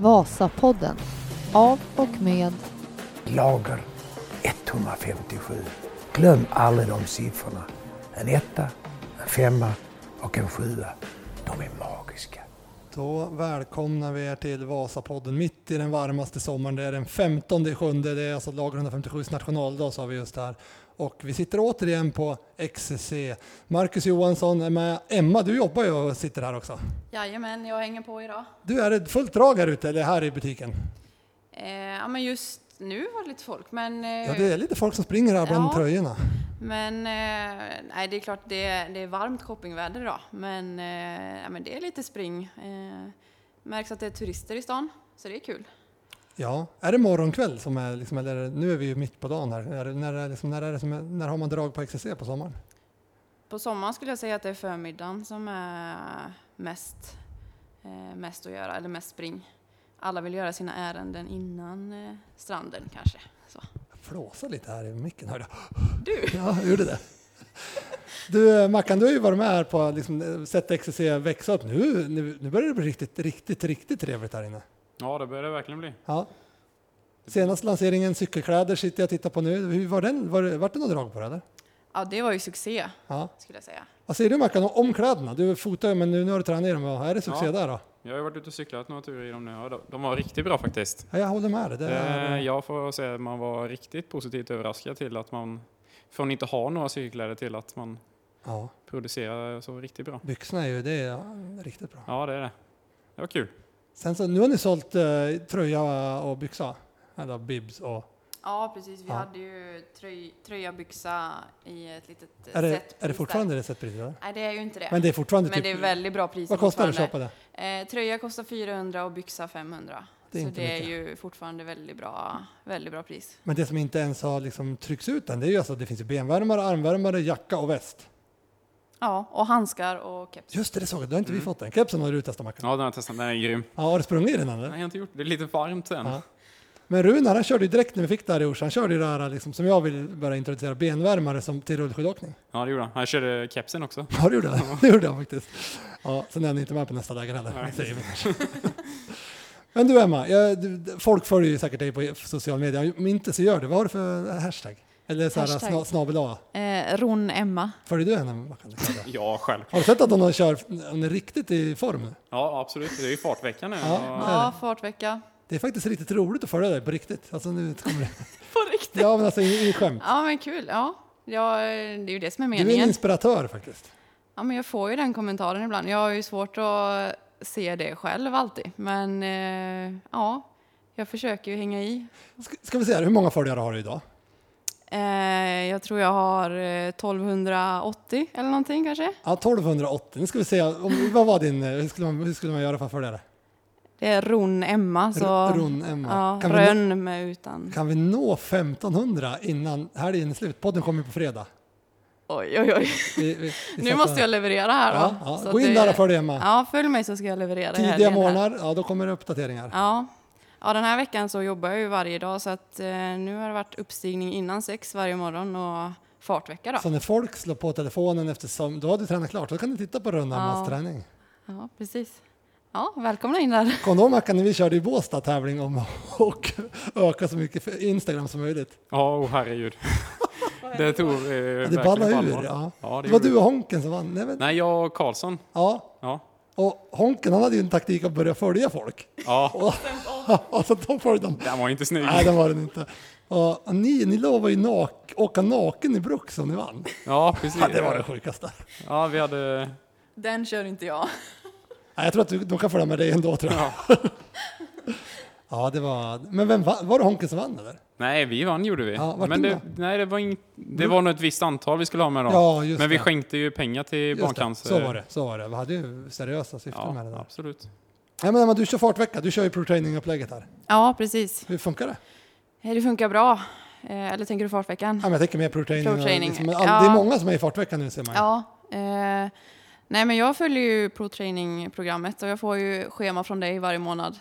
Vasapodden av och med Lager 157. Glöm aldrig de siffrorna. En etta, en femma och en sjua. De är magiska. Då välkomnar vi er till Vasapodden mitt i den varmaste sommaren. Det är den 15 sjunde, det är alltså Lager 157 nationaldag sa vi just här. Och vi sitter återigen på XCC. Marcus Johansson är med. Emma, du jobbar ju och sitter här också. Jajamän, jag hänger på idag. Du, är det fullt drag här ute eller här i butiken? Eh, ja, men just nu var det lite folk, men... Eh, Ja, det är lite folk som springer här bland Ja. tröjorna. Men eh, nej, det är klart det är, det är varmt shoppingväder idag, men, eh, ja, men det är lite spring. Eh, märks att det är turister i stan, så det är kul. Ja, är det morgonkväll som är liksom, eller nu är vi ju mitt på dagen här. Är det, när, är liksom, när, är det som är, när har man drag på XCC på sommaren? På sommaren skulle jag säga att det är förmiddagen som är mest, eh, mest att göra, eller mest spring. Alla vill göra sina ärenden innan eh, stranden kanske. Så. Jag flåsar lite här i micken, hörde jag. Du! Ja, jag gjorde det. Du eh, Mackan, du har ju varit med här på liksom, sett XCC växa upp. Nu, nu, nu börjar det bli riktigt, riktigt, riktigt trevligt här inne. Ja, det börjar det verkligen bli. Ja. Senaste lanseringen cykelkläder sitter jag och tittar på nu. Hur var den? Var, det- vart det något drag på det eller? Ja, det var ju succé, Ja. skulle jag säga. Vad säger du Mackan om kläderna? Du fotar ju men nu, nu har du tränat i dem. Är det succé Ja. där då? Jag har ju varit ute och cyklat några turer i dem nu de- var riktigt bra faktiskt. Ja, jag håller med dig. Det är, Eh, Jag får säga att man var riktigt positivt överraskad till att man från inte ha några cykelkläder till att man ja, producerar så riktigt bra. byxorna är ju det är riktigt bra. Ja, det är det. Det var kul. Sen så, nu har ni sålt eh, tröja och byxa. Eller bibs och... Ja, precis. Vi Ja. hade ju tröj, tröja, byxa i ett litet eh, Är det, setpris är det där. fortfarande det sättpriset? eller? Nej, det är ju inte det. Men det är fortfarande typ... det är väldigt bra pris Vad kostar det att fortfarande. köpa det? Eh, tröja kostar 400 och byxa 500. Det är så inte det är mycket. ju fortfarande väldigt bra, väldigt bra pris. Men det som inte ens har liksom tryckts ut än, det är ju alltså, det finns ju benvärmare, armvärmare, jacka och väst. Ja, och handskar och keps. Just det, det såg jag. Det har inte vi Mm. fått än. Kepsen har du testat Mackan. Ja, den har jag testat. Den är grym. Ja, har du sprungit i den Nej, eller? jag har inte gjort det. Det är lite varmt sen. Ja. Men Runar han körde ju direkt när vi fick det här i Orsa, han körde ju det här liksom, som jag vill börja introducera, benvärmare som till rullskidåkning. Ja, det gjorde han. Han körde kepsen också. Ja, det gjorde han. Det gjorde han faktiskt. Ja, sen är han inte med på nästa läger heller. Nej. Vi. Men du Emma, jag, du, folk följer ju säkert dig på social media. Om inte så gör det. Vad har du för hashtag? Eller så här snabel A? Eh, Ron Emma. Följer du henne? Ja, själv. Har du sett att hon, kör, hon är riktigt i form? Ja, absolut. Det är ju fartveckan nu. Ja. Ja, fartvecka. Det är faktiskt riktigt roligt att följa dig på riktigt. Alltså nu kommer det. På riktigt. Ja men alltså i, i skämt. Ja, men kul. Ja. ja, det är ju det som är Du är en meningen. inspiratör faktiskt. Ja, men jag får ju den kommentaren ibland. Jag har ju svårt att se det själv alltid. Men eh, ja, jag försöker ju hänga i. Ska, ska vi se här, hur många följare har du idag? Eh, jag tror jag har eh, 1280 eller någonting kanske. Ja, 1280. Nu ska vi se, om, vad var din, eh, hur skulle, man, hur skulle man göra för att följa det? Det är Ron Emma. Så, Ron Emma. Ja, Kan vi nå- Rönn med utan. Kan vi nå 1500 innan helgen är slut? Podden kommer på fredag. Oj, oj, oj. Vi, vi, Nu måste jag leverera här då. Ja, ja. Gå in det- där och följ Emma. Ja, följ mig så ska jag leverera Tidiga morgnar, ja då kommer det uppdateringar. Ja. Ja, den här veckan så jobbar jag ju varje dag så att eh, nu har det varit uppstigning innan sex varje morgon och fartvecka då. Så när folk slår på telefonen eftersom, då har du tränat klart, då kan du titta på Rönn Emmas Ja. träning. Ja, precis. Ja, välkomna in där. Kom du ihåg Mackan när vi körde i Båstad tävling om att öka så mycket för Instagram som möjligt? Ja, oh, herregud. det tog eh, Ja, det ballade ur. Ja. Ja, Det det var du och Honken som vann. Nej, men, Nej, jag och Karlsson. ja. Ja. Och Honken han hade ju en taktik att börja följa folk. Ja, Och, och så de följde de. den var inte snygg. Nej, det var den inte. Och ni, ni lovade ju nak, åka naken i Bruks om ni vann. Ja, precis. Ja, det var det sjukaste. Ja, vi hade... Den kör inte jag. Nej, jag tror att du, de kan följa med dig ändå tror jag. Ja. Ja, det var... Men vem vann? Var det Honken som vann eller? Nej, vi vann gjorde vi. Ja, men det, nej, det var inget... Det var nog ett visst antal vi skulle ha med då. Ja, just men vi det. skänkte ju pengar till Just det. barncancer. Så var det. Så var det. Vi hade ju seriösa syften med det Ja, där. absolut. Ja, men Emma, du kör fartvecka. Du kör ju pro-training-upplägget här. Ja, precis. Hur funkar det? Eh, Det funkar bra. Eh, Eller tänker du fartveckan? Ja, men jag tänker mer pro-training. Pro-training, Liksom, ja. Det är många som är i fartveckan nu ser man ju. Ja. Eh, nej, men jag följer ju pro-training-programmet och jag får ju schema från dig varje månad.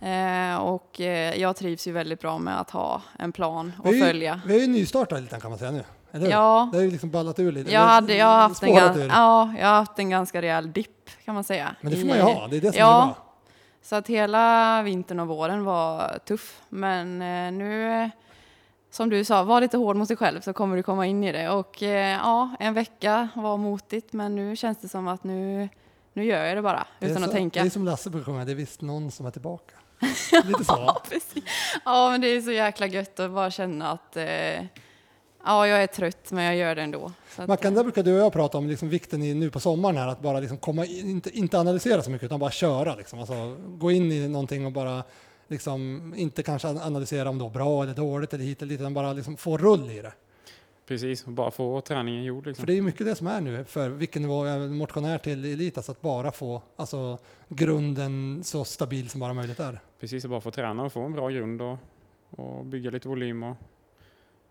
Eh, och eh, jag trivs ju väldigt bra med att ha en plan Vi och ju- följa. Vi är ju nystartade lite kan man säga nu. Eller? Ja. Det har ju liksom ballat ur lite. Jag, hade, jag, har haft en ja, jag har haft en ganska rejäl dipp kan man säga. Men det får man ju ha. Det är det som ja, är bra. Så att hela vintern och våren var tuff. Men eh, nu, som du sa, var lite hård mot dig själv så kommer du komma in i det. Och eh, ja, en vecka var motigt men nu känns det som att nu, nu gör jag det bara Det utan så, att tänka. Det är som Lasse brukar sjunga, det är visst någon som är tillbaka. Lite så. va? Precis. Ja, men det är så jäkla gött att bara känna att eh, ja, jag är trött men jag gör det ändå. Mackan, där brukar du och jag prata om liksom vikten i, nu på sommaren här, att bara liksom komma in, inte, inte analysera så mycket utan bara köra. Liksom. Alltså, gå in i någonting och bara liksom, inte kanske analysera om det var bra eller dåligt eller hit eller dit, utan bara liksom få rull i det. Precis, och bara få träningen gjord. Liksom. För det är ju mycket det som är nu för vilken nivå jag är motionär till elit, alltså att bara få alltså, grunden så stabil som bara möjligt är. Precis, och bara få träna och få en bra grund och, och bygga lite volym. Och,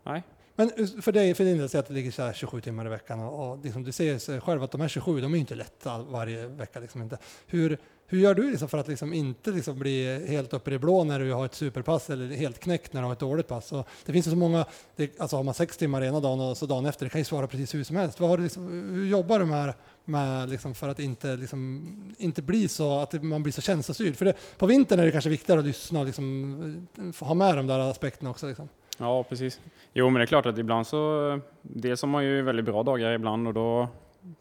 nej, men eh, för dig, för din del, att det ligger så här 27 timmar i veckan och, och liksom, du ser ju själv att de här 27, de är ju inte lätta varje vecka. Liksom inte. Hur, hur gör du liksom för att liksom inte liksom bli helt uppe i det blå när du har ett superpass eller helt knäckt när du har ett dåligt pass? Och det finns ju så många, det, alltså har man sex timmar ena dagen och så dagen efter, det kan ju svara precis hur som helst. Vad har du liksom, hur jobbar du med, med liksom för att inte, liksom, inte bli så, att man blir så känslostyrd? För det, på vintern är det kanske viktigare att lyssna och liksom, eh, ha med de där aspekterna också. Liksom. Ja, precis. Jo, men det är klart att ibland så, dels har man ju väldigt bra dagar ibland och då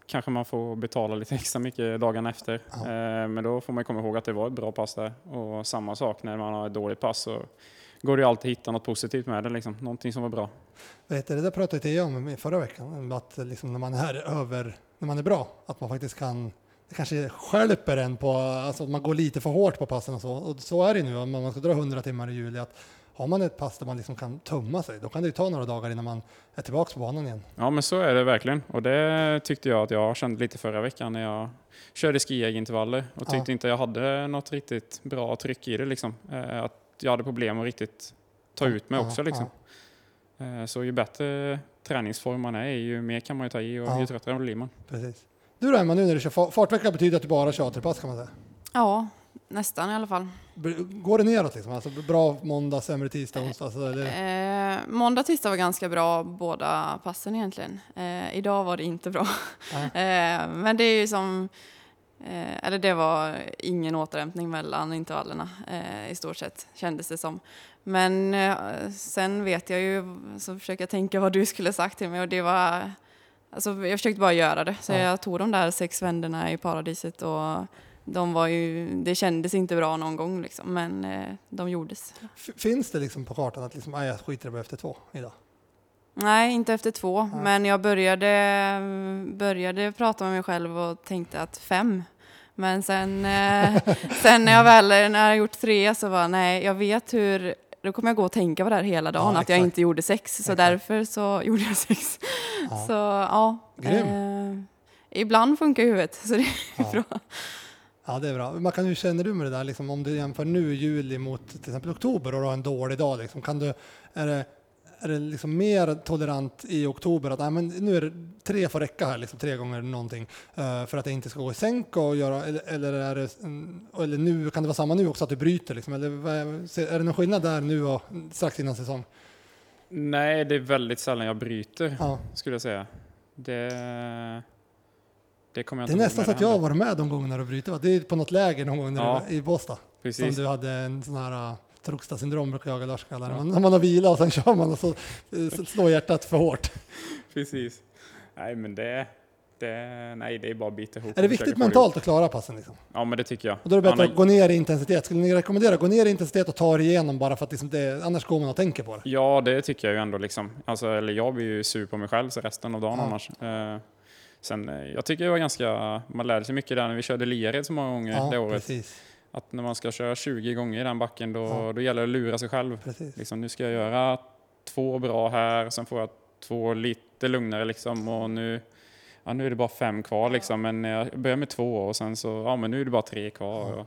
kanske man får betala lite extra mycket dagarna efter. Ja. Eh, men då får man komma ihåg att det var ett bra pass där. Och samma sak när man har ett dåligt pass så går det ju alltid att hitta något positivt med det, liksom. någonting som var bra. Vet du, det där pratade Thea om förra veckan, att liksom när man är över, när man är bra, att man faktiskt kan det kanske skälper en på, alltså att man går lite för hårt på passen och så. Och så är det nu om man ska dra 100 timmar i juli. Att har man ett pass där man liksom kan tumma sig, då kan det ju ta några dagar innan man är tillbaka på banan igen. Ja, men så är det verkligen. Och det tyckte jag att jag kände lite förra veckan när jag körde skijägarintervaller och tyckte Ja. inte jag hade något riktigt bra tryck i det. Liksom. Eh, Att jag hade problem att riktigt ta ut mig Ja, också. Liksom. Eh, Så ju bättre träningsform man är ju mer kan man ju ta i och Ja. ju tröttare blir man. Precis. Du då Emma, nu när du kör fa- fartvecka betyder att du bara kör pass kan man säga. Ja, nästan i alla fall. Går det neråt liksom? Alltså bra måndag, sämre tisdag, onsdag? Alltså, eller? Eh, måndag tisdag var ganska bra båda passen egentligen. Eh, idag var det inte bra. eh, men det är ju som, eh, eller det var ingen återhämtning mellan intervallerna eh, i stort sett kändes det som. Men eh, sen vet jag ju, så försöker jag tänka vad du skulle sagt till mig och det var, alltså jag försökte bara göra det. Så Ja. jag tog de där sex vänderna i paradiset och de var ju, det kändes inte bra någon gång liksom, men eh, de gjordes. Finns det liksom på kartan att liksom, "Aj, jag skiter i det efter två idag? Nej, inte efter två. Nej. Men jag började, började prata med mig själv och tänkte att fem. Men sen, eh, sen när jag väl när jag gjort tre så var nej, jag vet hur då kommer jag gå och tänka på det här hela dagen, Ja, att jag inte gjorde sex. Så Exakt. därför så gjorde jag sex. Ja. Så ja. Eh, ibland funkar huvudet, så det är Ja. bra. Ja, det är bra. Man kan, hur känner du med det där, liksom, om du jämför nu juli mot till exempel oktober och du har en dålig dag? Liksom, kan du, är det, är det liksom mer tolerant i oktober att nej, men nu är det tre får räcka här, liksom, tre gånger någonting eh, för att det inte ska gå i sänk och göra, eller, eller, är det, en- eller nu, kan det vara samma nu också att du bryter? Liksom, eller är det någon skillnad där nu och strax innan säsong? Nej, det är väldigt sällan jag bryter, Ja. skulle jag säga. Det, det kommer jag Det är nästan så att jag har varit med de gångerna du bryter. va? Det är på något läger någon gång när Ja. du i Båstad. Som du hade en sån här uh, Trogstad-syndrom brukar jag och Lars kalla det. Ja. Man, man har vila och sen kör man och så eh, slår hjärtat för hårt. Precis. Nej, men det, det, nej, det är bara att bita ihop. Är det viktigt mentalt att klara passen? Liksom? Ja, men det tycker jag. Och då är det bättre Annars- att gå ner i intensitet. Skulle ni rekommendera att gå ner i intensitet och ta det igenom bara för att liksom det, annars går man och tänker på det? Ja, det tycker jag ju ändå. Liksom. Alltså, eller jag blir ju sur på mig själv så resten av dagen Ja. annars. Eh, sen, eh, jag tycker det var ganska, man lärde sig mycket där när vi körde Liared så många gånger det året. precis. Att när man ska köra 20 gånger i den backen då, Ja. då gäller det att lura sig själv. precis. Liksom, nu ska jag göra två bra här, sen får jag två lite lugnare liksom. Och nu, ja, nu är det bara fem kvar liksom, men jag börjar med två och sen så, ja men nu är det bara tre kvar. Och,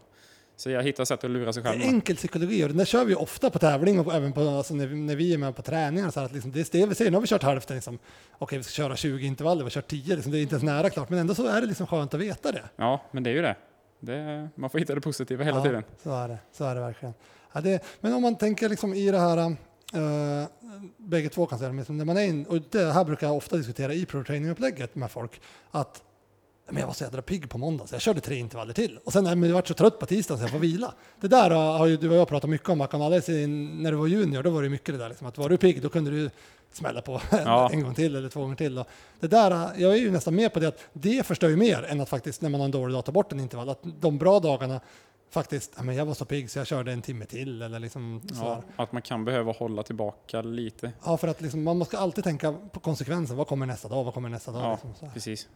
så jag hittar sätt att lura sig Det själv. är med. enkel psykologi och den där kör vi ofta på tävling och även på, alltså när, vi, när vi är med på träningar. Så att liksom, det är det vi säger, nu har vi kört hälften. Liksom. Okej, vi ska köra 20 intervaller, vi har kört 10, liksom, det är inte ens nära klart. Men ändå så är det liksom skönt att veta det. Ja, men det är ju det. det man får hitta det positiva hela ja, tiden. Så är det, så är det verkligen. Ja, det, men om man tänker liksom i det här, uh, bägge två kan säga det, men liksom när man är in, och det här brukar jag ofta diskutera i pro training-upplägget med folk, att men jag var så jädra pigg på måndag så jag körde tre intervaller till. Och sen men jag var så trött på tisdagen så jag får vila. Det där har ju du och jag pratat mycket om. Alldeles när du var junior, då var det mycket det där liksom, att var du pigg då kunde du smälla på Ja. en gång till eller två gånger till. Och det där, jag är ju nästan med på det att det förstör ju mer än att faktiskt när man har en dålig dag ta bort en intervall. Att de bra dagarna faktiskt, ja, men jag var så pigg så jag körde en timme till eller liksom så Ja, att man kan behöva hålla tillbaka lite. Ja, för att liksom, man måste alltid tänka på konsekvensen. Vad kommer nästa dag? Vad kommer nästa dag? Ja, liksom. Precis.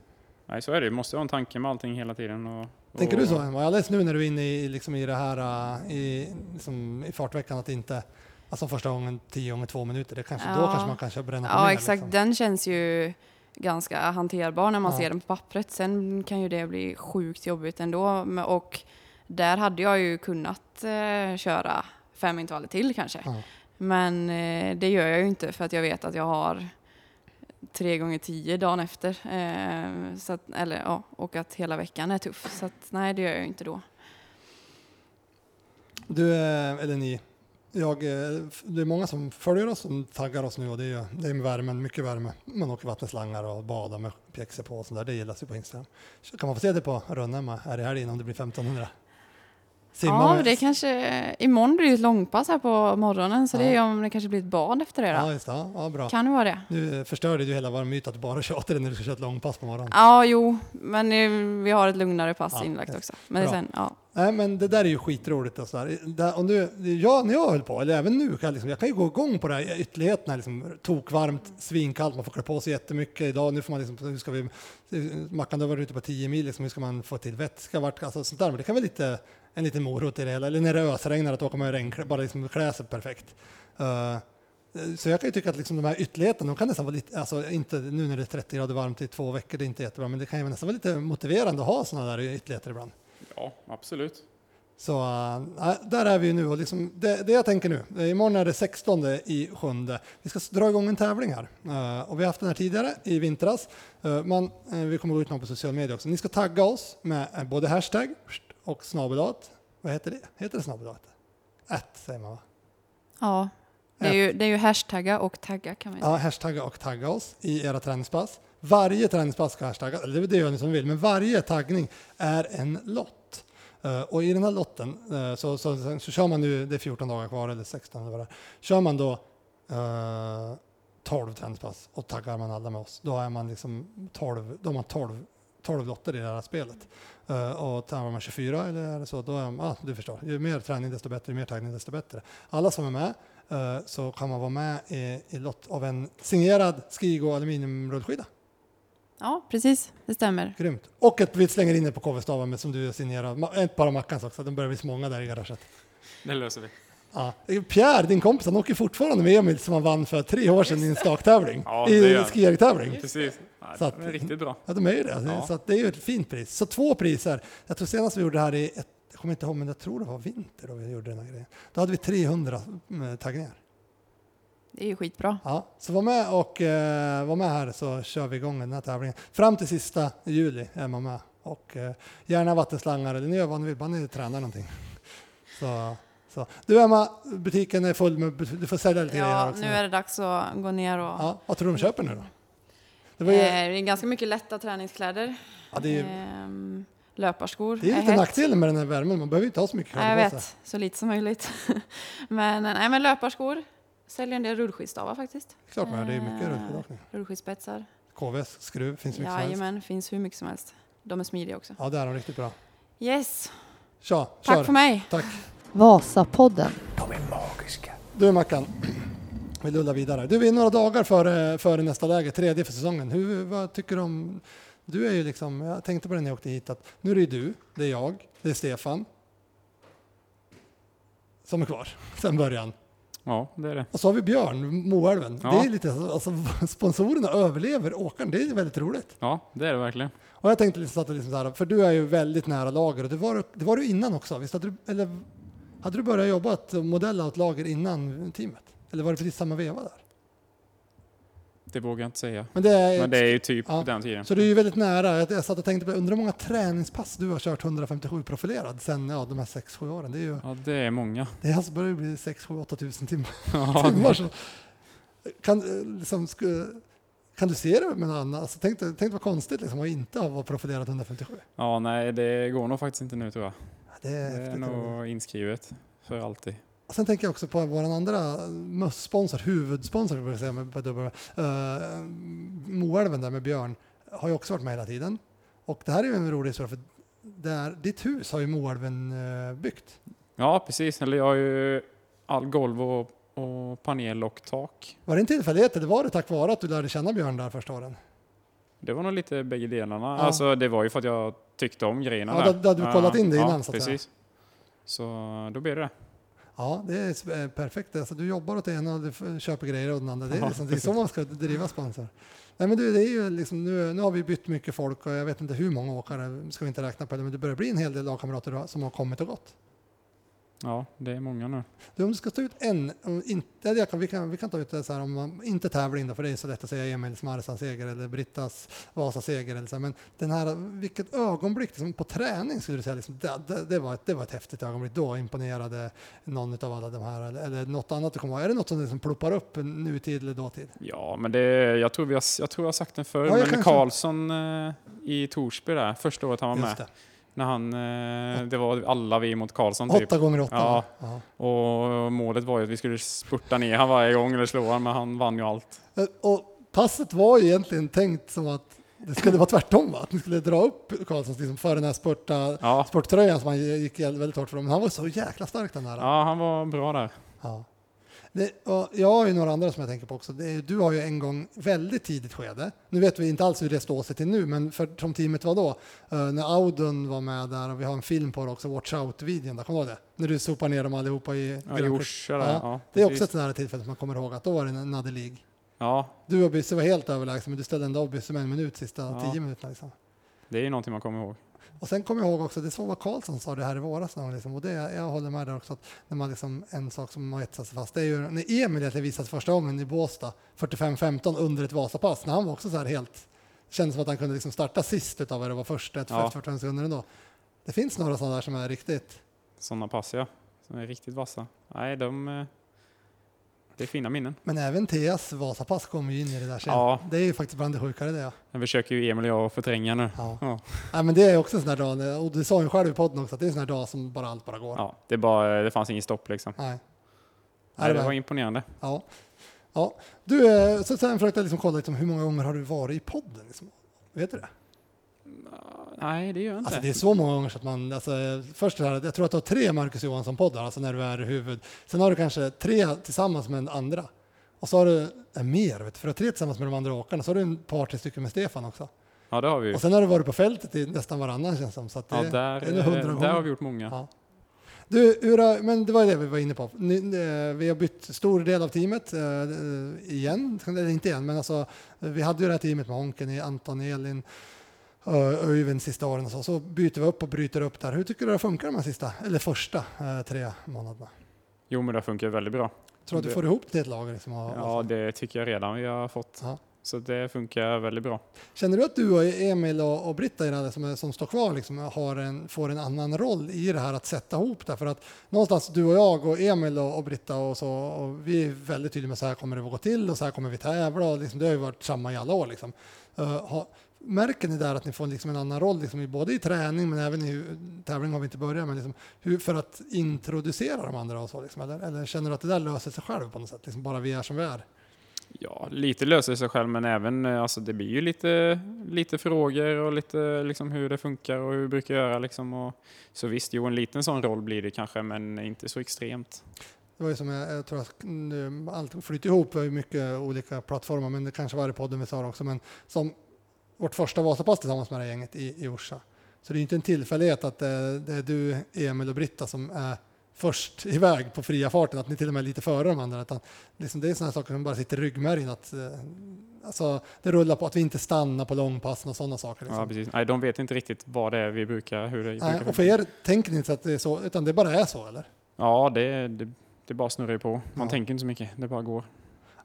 Nej, så är det. Du måste ha en tanke med allting hela tiden. Och, Tänker och, du så Emma? Alldeles nu när du är inne i, liksom, i det här uh, i, liksom, i fartveckan att inte Alltså första gången tio gånger två minuter, det kanske, då Ja. kanske man kanske bränner på Ja, mer, exakt. Liksom. Den känns ju ganska hanterbar när man Ja. ser den på pappret. Sen kan ju det bli sjukt jobbigt ändå. Och där hade jag ju kunnat eh, köra fem intervaller till kanske. Ja. Men eh, det gör jag ju inte för att jag vet att jag har tre gånger tio dagen efter. Eh, så att, eller, ja, och att hela veckan är tuff. Så att, nej, det gör jag ju inte då. Du, eh, eller ni, jag, eh, det är många som följer oss och taggar oss nu och det är, ju- det är med värmen, mycket värme. Man åker vattenslangar och badar med pjäxor på och sånt där, det gillas ju på Instagram. Så kan man få se det på Rönnhemma här i helgen om det blir 1500? Simma Ja, det kanske, imorgon blir det ett långpass här på morgonen så det Ja. är om det kanske blir ett bad efter det Ja, då. just det. Ja, ja, bra. Kan det vara det? Nu förstörde du hela vår myt att du bara tjatar när du ska köra ett långpass på morgonen. Ja, jo, men vi har ett lugnare pass Ja, inlagt också. Men sen, ja. Nej, men det där är ju skitroligt. Och så där. Där, och nu, jag, när jag höll på, eller även nu, kan jag, liksom, jag kan ju gå igång på det här ytterligheterna. Liksom, tokvarmt, svinkallt, man får klä på sig jättemycket idag. Nu får man liksom, nu ska vi, Mackan, du har varit ute på 10 mil, liksom, hur ska man få till vätska? Vart, alltså, sånt där. Men det kan vara lite, en liten morot i det hela. Eller när det ösregnar, att åka med regn, bara liksom klä sig perfekt. Eh, så jag kan ju tycka att liksom de här ytterligheterna, de kan nästan vara lite, alltså inte nu när det är 30 grader varmt i två veckor, det är inte jättebra, men det kan ju nästan vara lite motiverande att ha sådana där ytterligheter ibland. Ja, absolut. Så äh, där är vi ju nu och liksom, det, det jag tänker nu, eh, imorgon är det 16 i sjunde. Vi ska dra igång en tävling här Eh, och vi har haft den här tidigare i vintras. Uh, man, eh, vi kommer gå ut med på sociala medier också. Ni ska tagga oss med både hashtag och snabelat. Vad heter det? Heter det snabelat? Ett säger man va? ja. Det är, ju, det är ju hashtagga och tagga kan man ju Ja, säga. hashtagga och tagga oss i era träningspass. Varje träningspass ska hashtagga, eller det- det gör ni som vill, men varje taggning är en lott. Eh, och i den här lotten eh, så, så, så, så kör man nu, det är 14 dagar kvar eller 16 eller vad det är, kör man då uh, 12 träningspass och taggar man alla med oss, då är man liksom 12, då har man 12, 12 lotter i det här spelet. Eh, och tävlar man 24 eller är det så, då är man, ah, du förstår, ju mer träning desto bättre, ju mer taggning desto bättre. Alla som är med eh, så kan man vara med i, i lott av en signerad Skigo aluminiumrullskida. Ja, precis. Det stämmer. Grymt. Och ett vi slänger in det på KV-staven med som du signerar, ett par av Mackans också, de börjar bli så många där i garaget. Det löser vi. Ja. Pierre, din kompis, han åker fortfarande med Emil som han vann för tre år sedan i en staktävling. Ja, I han. skijägartävling. Precis. Ja, Så att- det är riktigt bra. Ja, de är ju det. Ja. Så att det är ju ett fint pris. Så två priser. Jag tror senast vi gjorde det här i, ett, jag kommer inte ihåg, men jag tror det var vinter då vi gjorde den här grejen. Då hade vi 300 mm, taggningar. Det är ju skitbra. Ja, så var med och eh, var med här så kör vi igång den här tävlingen. Fram till sista juli är man med. Och eh, gärna vattenslangar eller ni gör vad ni vill, bara ni tränar någonting. Så, så. Du Emma, butiken är full med, du får sälja lite grejer här Ja, nu är det dags att gå ner och... ja, vad tror du de köper nu då? Det, var ju, Eh, det är ganska mycket lätta träningskläder. ja, det är, ju- Ehm, löparskor. det är lite nackdelen med den här värmen, man behöver ju inte ha så mycket jag kläder på vet, så lite som möjligt. men, nej, men löparskor. Säljer en del rullskidstavar faktiskt. Klart man det är mycket Eh, rullskidåkning. Rullskidspetsar. KVs skruv finns mycket som helst. Jajamän, finns hur mycket som helst. De är smidiga också. Ja, det är de riktigt bra. Yes, Tja, tack för mig. Tack. Vasapodden. De är magiska. Du Mackan, vi lullar vidare. Du, vi är några dagar före, före nästa läge, tredje för säsongen. Hur, vad tycker du om... Du är ju liksom, jag tänkte på det när jag åkte hit, att nu är det ju du, det är jag, det är Stefan som är kvar sen början. Ja, det är det. Och så har vi Björn, Moälven. Ja. Det är lite, alltså, sponsorerna överlever åkaren, det är väldigt roligt. Ja, det är det verkligen. Och jag tänkte liksom, så att liksom så här, för du är ju väldigt nära lager och det var, det var du innan också, visst hade du, eller hade du börjat jobba ett modella åt lager innan teamet? Eller var det precis samma veva där? Det vågar jag inte säga. Men det är, Men det är ju typ Ja. den tiden. Så det är ju väldigt nära. Jag, jag satt och tänkte på, undrar hur många träningspass du har kört 157 profilerad sen ja, de här 6-7 åren. Det är ju, Ja, det är många. det är alltså börjar bli 6 7 8 tusen timmar. Ja, timmar så, kan, eh, liksom, Kan du se det med någon annan? Alltså, tänk, tänk vad konstigt liksom, att inte ha varit profilerad 157. Ja, nej, det går nog faktiskt inte nu tror jag. Det är, Det är nog inskrivet för alltid. Och Sen tänker jag också på vår andra mössponsor, huvudsponsor vill säga, med, uh, Moälven där med Björn, har ju också varit med hela tiden. Och det här är ju en rolig historia för där, ditt hus har ju Moälven eh, byggt. Ja, precis. Eller jag har ju all golv och, och panel och tak. Var det en tillfällighet eller var det tack vare att du lärde känna Björn där första åren? Det var nog lite bägge delarna. Ja. Alltså, det var ju för att jag tyckte om grejerna Ja, där. då- hade du kollat in det innan, ja, så att säga. precis. Så då blev det. Ja, det är eh, perfekt. Alltså, du jobbar åt ena och du köper grejer åt den andra. Det är, liksom, det är så man ska driva sponsor. Nej, men du, det är ju liksom, nu, nu har vi bytt mycket folk och jag vet inte hur många åkare, ska vi inte räkna på det, men det börjar bli en hel del lagkamrater som har kommit och gått. Ja, det är många nu. Du, om du ska ta ut en, om inte, jag kan, vi, kan, vi kan ta ut det så här om man, inte tävling då, för det är så lätt att säga Emils Marsan seger eller Brittas Vasa seger eller så här, men den här, vilket ögonblick liksom, på träning skulle du säga, liksom, det, det, det, var ett, det var ett häftigt ögonblick, då imponerade någon av alla de här, eller, eller något annat du kommer ihåg. Är det något som liksom ploppar upp nutid eller dåtid? Ja, men det, jag, tror vi har, jag tror jag har sagt den förr, Ja, men Karlsson eh, i Torsby där, första året han var Just med. det. När han, eh, det var alla vi mot Karlsson typ. Åtta gånger åtta. Ja. va? Och målet var ju att vi skulle spurta ner han varje gång eller slå han, men han vann ju allt. Ja. Och passet var ju egentligen tänkt som att det skulle vara tvärtom, va? att ni skulle dra upp Karlsson liksom, för den här spurta, Ja, sporttröjan som han gick väldigt hårt för. Men han var så jäkla stark den där. ja han var bra där. Ja. Det, jag har ju några andra som jag tänker på också. Det du har ju en gång väldigt tidigt skede. Nu vet vi inte alls hur det står sig till nu, men för, som teamet var då, eh, när Audun var med där och vi har en film på det också, Watch Out-videon, där kommer du ihåg det? När du sopar ner dem allihopa i Ja, i Orsa. Ja, Ja, Det är också ett sånt här tillfälle som man kommer ihåg att då var det en Nadde League. Ja, Du och Bysse var helt överlägsna, men du ställde ändå Bysse med en minut sista Ja. tio minuterna. Liksom. det är ju någonting man kommer ihåg. Och sen kommer jag ihåg också, det så var Karlsson sa det här i våras, liksom, och det, jag håller med där också, att när man liksom, en sak som har etsat sig fast, det är ju när Emil egentligen visades första gången i Båstad, 45-15 under ett Vasapass, när han var också så här helt, kändes som att han kunde liksom starta sist utav vad det var först, ett Ja. 45 sekunder ändå. Det finns några sådana där som är riktigt, Sådana pass ja, som är riktigt vassa. Nej, de... Det är fina minnen. men även Teas Vasapass kommer ju in i det där sen. Ja. Det är ju faktiskt bland det sjukare det. Ja. Den försöker ju Emil och jag förtränga nu. Ja. Ja. Nej, men det är också en sån där dag, och du sa ju själv i podden också, att det är en sån här dag som bara allt bara går. Ja, det, är bara, det fanns inget stopp liksom. Nej. Nej, det var- var imponerande. Ja. ja. Du, eh, så sen försökte jag liksom kolla liksom, hur många gånger har du varit i podden? Liksom? Vet du det? Nej, det gör jag inte. Alltså, det är så många gånger så att man, alltså, först det här, jag tror att du har tre Marcus Johansson-poddar, alltså när du är huvud. Sen har du kanske tre tillsammans med en andra. Och så har du äh, mer, vet du, för du har tre tillsammans med de andra åkarna. Så har du en par, tre stycken med Stefan också. Ja, det har vi. Och sen har du varit på fältet i nästan varannan känns det som. Så att det, Ja, det där, är nog hundra där gånger. har vi gjort många. Ja. Du, hur, har- men det var det vi var inne på. Ni, eh, vi har bytt stor del av teamet eh, igen, eller inte igen, men alltså, vi hade ju det här teamet med Honken, Anton, Elin, Öyvind sista åren och så. Så byter vi upp och bryter upp där. Hur tycker du det funkar de här sista, eller första eh, tre månaderna? Jo, men det funkar väldigt bra. Tror du att du får ihop det till ett lag? Liksom, och, Ja, det tycker jag redan vi har fått. Ja. Så det funkar väldigt bra. Känner du att du och Emil och, och Britta i det här som, är, som står kvar liksom, har en, får en annan roll i det här att sätta ihop det? För att någonstans du och jag och Emil och, och Britta och så, och vi är väldigt tydliga med så här kommer det att gå till och så här kommer vi tävla och liksom, det har ju varit samma i alla år. Liksom. Uh, ha, märker ni där att ni får liksom en annan roll, liksom, både i träning men även i tävling har vi inte börjat med, liksom, hur, för att introducera de andra och så? Liksom, eller, eller känner du att det där löser sig själv på något sätt? Liksom, bara vi är som vi är? Ja, lite löser sig själv, men även eh, alltså, det blir ju lite, lite frågor och lite liksom, hur det funkar och hur vi brukar göra. Liksom, och, så visst, jo, en liten sån roll blir det kanske, men inte så extremt. Det var ju som jag, jag tror att nu, allt flyter ihop, vi har ju mycket olika plattformar, men det kanske var i podden vi sa också, men som vårt första Vasapass tillsammans med det här gänget i, i Orsa. Så det är inte en tillfällighet att det, det är du, Emil och Britta som är först iväg på fria farten, att ni till och med är lite före de andra. Utan liksom det är sådana saker som bara sitter i ryggmärgen. Att, eh, alltså, det rullar på att vi inte stannar på långpassen och sådana saker. Liksom. Ja, precis. Nej, de vet inte riktigt vad det är vi brukar, hur det Nej, brukar och för er tänker ni inte att det är så, utan det bara är så, eller? Ja, det, det, det bara snurrar ju på. Man Ja. tänker inte så mycket, det bara går.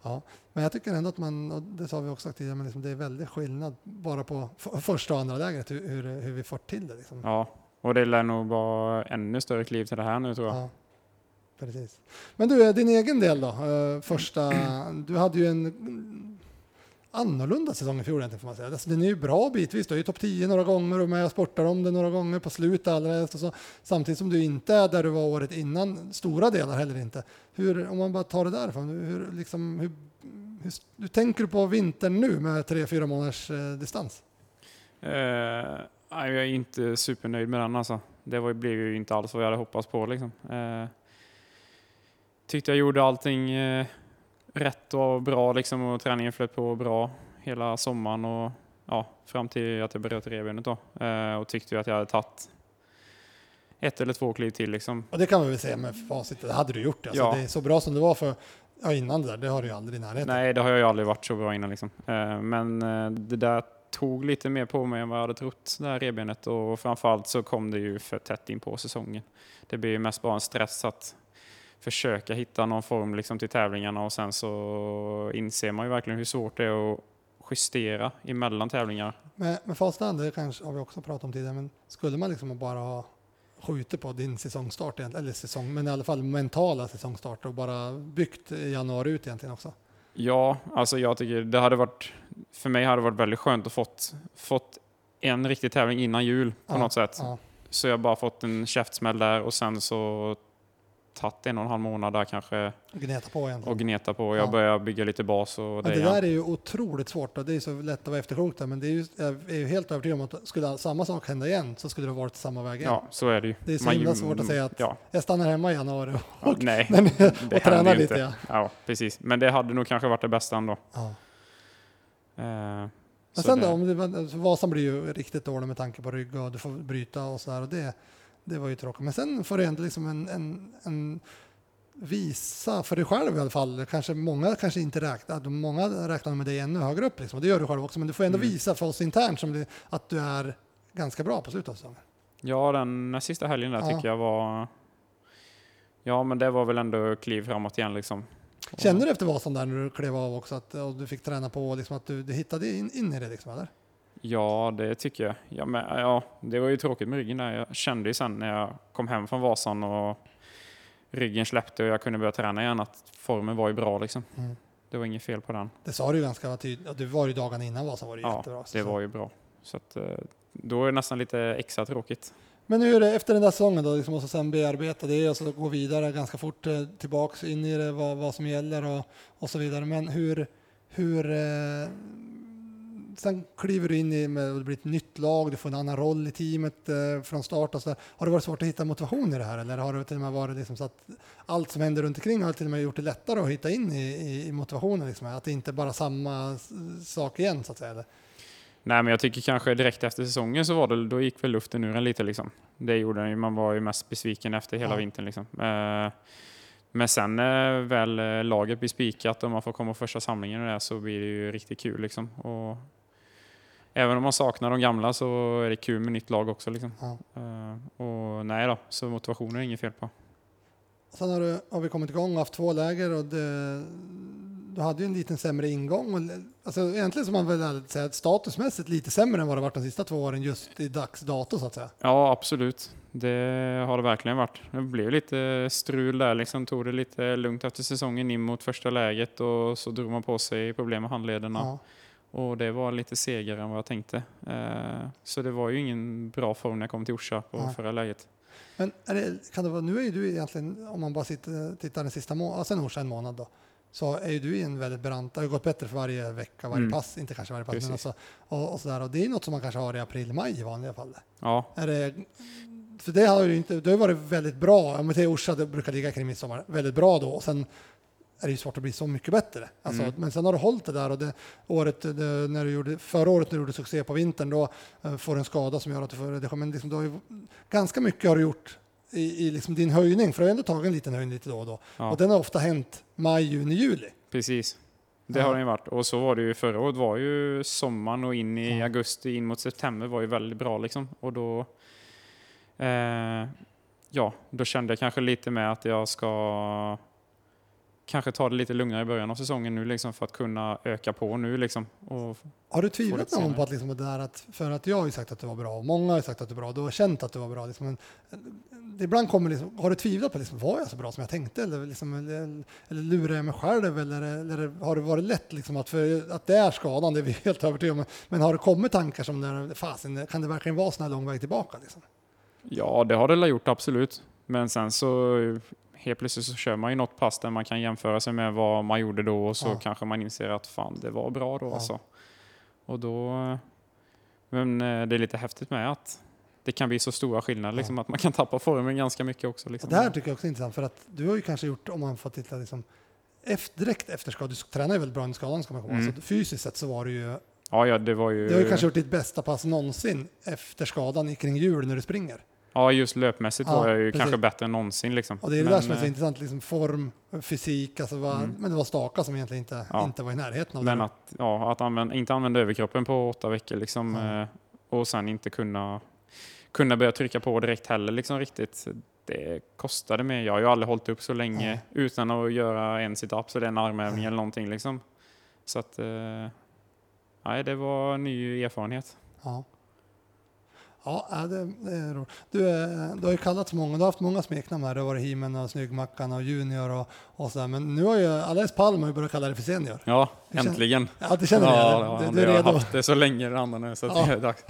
Ja, men jag tycker ändå att man, och det sa vi också tidigare, men liksom det är väldigt skillnad bara på första och andra lägret hur, hur, hur vi får till det. Liksom. Ja, och det lär nog vara ännu större kliv till det här nu tror jag. Ja, precis. Men du, din egen del då? Eh, Första, du hade ju en annorlunda säsong i fjol egentligen får man säga. Alltså, den är ju bra bitvis, du är ju topp 10 några gånger och med och sportar om det några gånger på slutet alldeles. Och så, samtidigt som du inte är där du var året innan, stora delar heller inte. Hur, om man bara tar det därifrån, hur, liksom, hur, hur, hur tänker du på vintern nu med tre, fyra månaders eh, distans? Eh, jag är inte supernöjd med den alltså. Det var, blev ju inte alls vad jag hade hoppats på liksom. Eh, tyckte jag gjorde allting eh, rätt och bra liksom och träningen flöt på bra hela sommaren och ja, fram till att jag bröt revbenet då. Eh, och tyckte ju att jag hade tagit ett eller två kliv till liksom. Och det kan man väl säga med facit, det hade du gjort. Alltså, Ja. Det är så bra som det var för ja, innan det där, det har du ju aldrig i närheten. Nej, det har jag ju aldrig varit så bra innan liksom. Eh, men eh, det där tog lite mer på mig än vad jag hade trott, det här revbenet. Och framförallt så kom det ju för tätt in på säsongen. Det blir ju mest bara en stress att försöka hitta någon form liksom till tävlingarna och sen så inser man ju verkligen hur svårt det är att justera emellan tävlingar. Facit i hand, det kanske har vi också pratat om tidigare, men skulle man liksom bara ha skjutit på din säsongstart, eller säsong, men i alla fall mentala säsongstart och bara byggt januari ut egentligen också? Ja, alltså jag tycker det hade varit, för mig hade det varit väldigt skönt att fått, fått en riktig tävling innan jul på Ja, något sätt. Ja. Så jag bara fått en käftsmäll där och sen så tagit en och en halv månad där kanske Gneta på egentligen. och gneta på. Jag Ja. börjar bygga lite bas och Men det det där är ju otroligt svårt och det är så lätt att vara efterklok där, men det är ju, jag är ju helt övertygad om att skulle samma sak hända igen så skulle det varit samma väg igen. Ja, så är det ju. Det är så Man- himla svårt att säga att Ja, jag stannar hemma i januari och, ja, nej, men, och tränar lite. inte. Ja. Precis. Men det hade nog kanske varit det bästa ändå. Ja. Eh, Men sen det- då, om det, Vasan blir ju riktigt dålig med tanke på rygg och du får bryta och så där och det, det var ju tråkigt. Men sen får du ändå liksom en, en, en visa för dig själv i alla fall. Kanske många kanske inte räknar, många räknar med dig ännu högre upp liksom. och det gör du själv också. Men du får ändå Mm. visa för oss internt som det, att du är ganska bra på slutet av säsongen. Ja, den sista helgen där Ja. tycker jag var... Ja, men det var väl ändå kliv framåt igen liksom. Kände du efter Vasan där när du klev av också att och du fick träna på liksom, att du, du hittade in, in i det liksom, eller? Ja, det tycker jag. Ja, men, ja, det var ju tråkigt med ryggen där. Jag kände ju sen när jag kom hem från Vasan och ryggen släppte och jag kunde börja träna igen att formen var ju bra liksom. Mm. Det var inget fel på den. Det sa du ju ganska tydligt, du var ju dagarna innan Vasan var det Ja, jättebra. det var ju bra. Så att, eh, då är det nästan lite extra tråkigt. Men hur är det efter den där säsongen då, liksom, och så sen bearbeta det och så gå vidare ganska fort eh, tillbaks in i det, vad, vad som gäller och, och så vidare. Men hur, hur eh, sen kliver du in i, med, och det blir ett nytt lag, du får en annan roll i teamet eh, från start och så där. Har det varit svårt att hitta motivation i det här eller har det till och med varit liksom så att allt som händer runt omkring har till och med gjort det lättare att hitta in i, i, i motivationen? Liksom, att det inte bara är samma sak igen så att säga? Eller? Nej, men jag tycker kanske direkt efter säsongen så var det, då gick väl luften ur en lite liksom. Det gjorde den ju. Man var ju mest besviken efter hela Ja. vintern liksom. Eh, Men sen när väl eh, laget blir spikat och man får komma första samlingen och det så blir det ju riktigt kul liksom. Och även om man saknar de gamla så är det kul med nytt lag också liksom. Ja. Eh, Och nej då, så motivationen är inget fel på. Sen har, du, har vi kommit igång och haft två läger och det, du hade ju en liten sämre ingång. Och, alltså egentligen som man väl säga att statusmässigt lite sämre än vad det varit de sista två åren just i dags dato så att säga. Ja, absolut. Det har det verkligen varit. Det blev lite strul där, liksom tog det lite lugnt efter säsongen in mot första läget och så drog man på sig problem med handlederna. Ja. Och det var lite segare än vad jag tänkte. Eh, Så det var ju ingen bra form när jag kom till Orsa på Nej. förra läget. Men det, kan det vara, nu är ju du egentligen, om man bara sitter, tittar den sista månaden, sen Orsa en månad då, så är ju du i en väldigt brant, det har gått bättre för varje vecka, varje Mm. pass, inte kanske varje pass, men Precis. alltså, och, och sådär. Och det är något som man kanske har i april, maj i vanliga fall. Ja, Är det, för det har ju inte, det har varit väldigt bra, om vi säger Orsa, det brukar ligga kring midsommar, väldigt bra då, och sen är det ju svårt att bli så mycket bättre. Alltså, Mm. Men sen har du hållit det där och det, året, det, när du gjorde, förra året när du gjorde succé på vintern, då eh, får du en skada som gör att du får redigera. Men liksom, du har ju, ganska mycket har du gjort i, i liksom din höjning, för du har ändå tagit en liten höjning lite då och då. ja Och den har ofta hänt maj, juni, juli. precis. Det har den ju varit. Och så var det ju förra året var ju sommaren och in i Ja. augusti in mot september var ju väldigt bra liksom. Och då eh, ja, då kände jag kanske lite med att jag ska kanske ta det lite lugnare i början av säsongen nu liksom för att kunna öka på nu liksom. Har du tvivlat någon på att, liksom, det där att, för att jag har ju sagt att du var bra och många har sagt att du var bra, du har känt att du var bra. Liksom, men, eh, ibland kommer liksom, har du tvivlat på, liksom, var jag så bra som jag tänkte? Eller, liksom, eller, eller lurar jag mig själv? Eller, eller har det varit lätt liksom, att, för, att det är skadan, det är vi helt övertygade om. Men har det kommit tankar som, där, fasen, kan det verkligen vara så här lång väg tillbaka? Liksom? ja, det har det gjort absolut. Men sen så helt plötsligt så kör man ju något pass där man kan jämföra sig med vad man gjorde då och så Ja. kanske man inser att fan, det var bra då Ja. alltså. Och då... Men eh, det är lite häftigt med att det kan bli så stora skillnader, liksom, att man kan tappa formen ganska mycket också. Liksom. det här tycker jag också är intressant för att du har ju kanske gjort, om man får titta liksom, efter, direkt efter skadan, du tränar ju väldigt bra under skadan ska man komma. Mm. Så fysiskt sett så var det ju Ja, ja, det var ju... Du har ju kanske gjort ditt bästa pass någonsin efter skadan kring jul när du springer. Ja, just löpmässigt Ja, var jag ju precis. kanske bättre än någonsin. Liksom. Och det är det Men, där som är så eh, intressant, liksom form, fysik, alltså var, Mm. men det var staka som egentligen inte, Ja. inte var i närheten av Men det. att, ja, att använda, inte använda överkroppen på åtta veckor liksom, eh, och sen inte kunna, kunna börja trycka på direkt heller liksom, riktigt. Det kostade mig. Jag har ju aldrig hållit upp så länge utan att göra en sit-up, så det är en armhävning eller någonting. Liksom. Så att, eh, nej, det var en ny erfarenhet. Ja. Ja, det, är roligt. Du, eh, du har ju kallats många, du har haft många smeknamn här. Det har varit Himen och Snyggmackan och Junior och, och sådär. Men nu har ju Alex Palm har ju börjat kalla dig för Senior. Ja, känner- äntligen. Ja, det känner ja, du? ja, du, du är har redo? haft det så länge andra nu, så Ja. det är dags.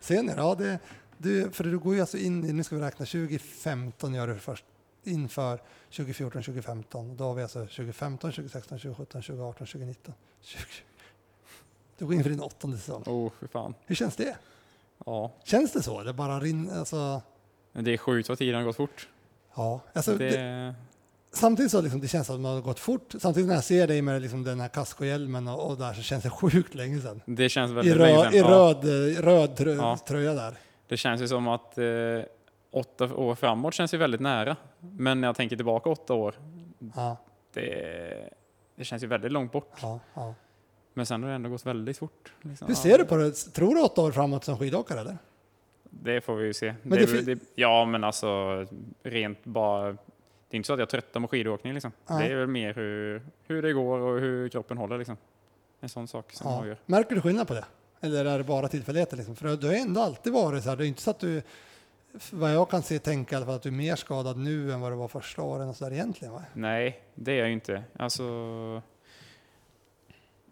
Senior, ja det, du, för du går ju alltså in i, nu ska vi räkna, 2015 gör du först, inför 2014, 2015. Då har vi alltså 2015, 2016, 2017, 2018, 2019. 20. Du går in för din åttonde säsong. Oh, för fan. Hur känns det? Ja, Känns det så? Eller bara rinner, alltså, men det är sjukt vad tiden har gått fort. ja. Alltså, Det, det, samtidigt så liksom, det känns som att man har gått fort. Samtidigt när jag ser dig med liksom den här kaskohjälmen och, och där så känns det sjukt länge sedan. det känns I, väldigt länge röd, sedan. i Ja. röd, röd trö, Ja. tröja där. Det känns ju som att eh, åtta år framåt känns ju väldigt nära. Men när jag tänker tillbaka åtta år, Ja, det, det känns ju väldigt långt bort. ja. Men sen har det ändå gått väldigt fort. Liksom. Hur ser du på det? Tror du åtta år framåt som skidåkare eller? Det får vi ju se. Men det, det det, ja, men alltså rent bara... Det är inte så att jag tröttar på skidåkning liksom. Nej. Det är väl mer hur, hur det går och hur kroppen håller liksom. En sån sak som Ja. avgör. Märker du skillnad på det? Eller är det bara tillfälligheter? Liksom? För du har ändå alltid varit så här. Det är inte så att du, vad jag kan se, tänka i alla fall att du är mer skadad nu än vad du var första åren och så där egentligen. Va? Nej, det är jag ju inte. Alltså,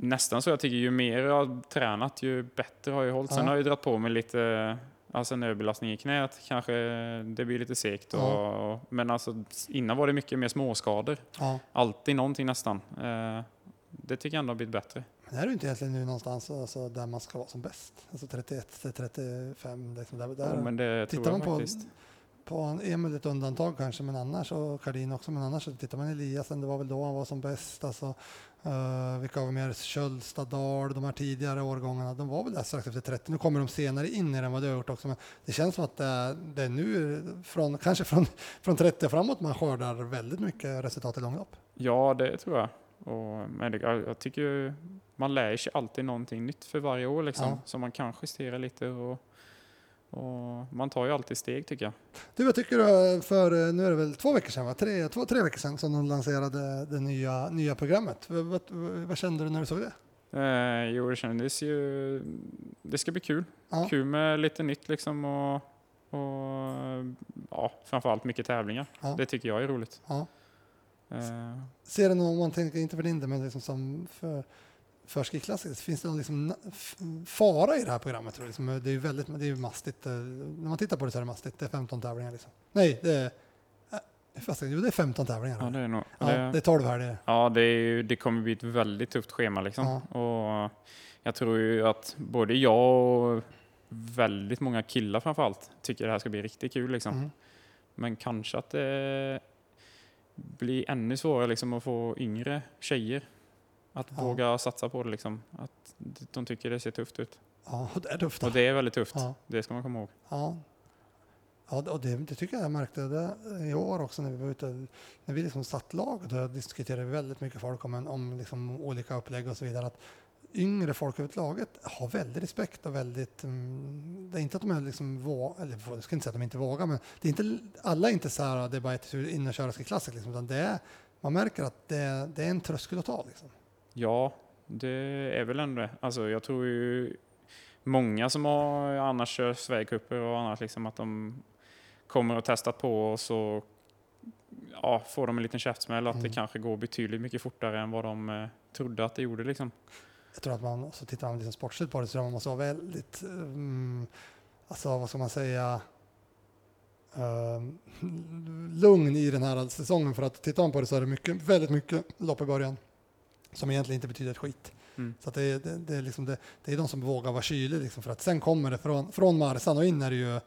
nästan så jag tycker ju mer jag har tränat ju bättre har jag hållit. Sen Ja. har jag ju dragit på mig lite alltså en överbelastning i knät. Kanske det blir lite segt. Och, Ja. men alltså, innan var det mycket mer småskador. Ja. Alltid någonting nästan. Eh, det tycker jag ändå har blivit bättre. Men är du inte egentligen nu någonstans alltså, där man ska vara som bäst? Alltså 31 till 35. Liksom där, där. Jo, men det tror Tittar jag man på, faktiskt. på Emil ett undantag kanske, men annars och Karin också. Men annars så tittar man Eliasen, det var väl då han var som bäst. Alltså, uh, vilka var mer? Kölstad, Dahl, de här tidigare årgångarna, de var väl där strax efter 30. Nu kommer de senare in i det än vad du har gjort också. Men det känns som att det är, det är nu, från, kanske från, från 30 och framåt, man skördar väldigt mycket resultat i långlopp. Ja, det tror jag. Och, men det, jag, tycker man lär sig alltid någonting nytt för varje år liksom. Ja. Så man kan justera lite och, och man tar ju alltid steg tycker jag. Du, vad tycker du för, eh, nu är det väl två veckor sedan, va? Tre, två, tre veckor sedan som de lanserade det nya, nya programmet. Vad, vad, vad kände du när du såg det? Eh, jo, det kändes ju... Det ska bli kul. Ja. Kul med lite nytt liksom och, och ja, framförallt mycket tävlingar. Ja. Det tycker jag är roligt. Ja. Eh, Ser du någon, man tänker, inte för din del, men liksom som för, för skiklassiskt, finns det någon liksom fara i det här programmet? Tror du? Liksom, det är ju väldigt, det är mastigt. eh, När man tittar på det så är det mastigt. Det är 15 tävlingar liksom. Nej, det är, äh, fast, jo, det är 15 tävlingar. ja, det är nog... Ja, det, det är 12 här. Det. Ja, det, är det kommer bli ett väldigt tufft schema liksom. Och jag tror ju att både jag och väldigt många killar framförallt tycker det här ska bli riktigt kul liksom. Mm. Men kanske att det blir ännu svårare liksom att få yngre tjejer att Ja. våga satsa på det liksom. Att de tycker det ser tufft ut. Ja, det är tufft. Och det är väldigt tufft. Ja. Det ska man komma ihåg. Ja, ja och det, det tycker jag jag märkte det i år också när vi var ute. När vi liksom satt lag, då diskuterade vi väldigt mycket folk om, en, om liksom olika upplägg och så vidare. Att yngre folk överhuvudtaget har väldigt respekt och väldigt... Mm, det är inte att de är liksom vå, eller jag ska inte säga att de inte vågar, men det är inte, alla är inte så här, det är bara ett in och köra klassiskt liksom, utan det är man märker att det, det är en tröskel att ta. Liksom. Ja, det är väl ändå det. Alltså, jag tror ju många som har annars kör Sverigecuper och annat, liksom att de kommer och testat på och så ja, får de en liten käftsmäll att Mm. det kanske går betydligt mycket fortare än vad de eh, trodde att det gjorde. Liksom. Jag tror att man, så tittar man liksom sportsligt på det, så man måste vara väldigt, um, alltså vad ska man säga, ehm, lugn i den här säsongen. För att tittar man på det så är det mycket, väldigt mycket lopp i början som egentligen inte betyder ett skit. Mm. Så det, är- det, det, är liksom det, det är de som vågar vara kylig liksom, för att sen kommer det från, från Marsan och in är det ju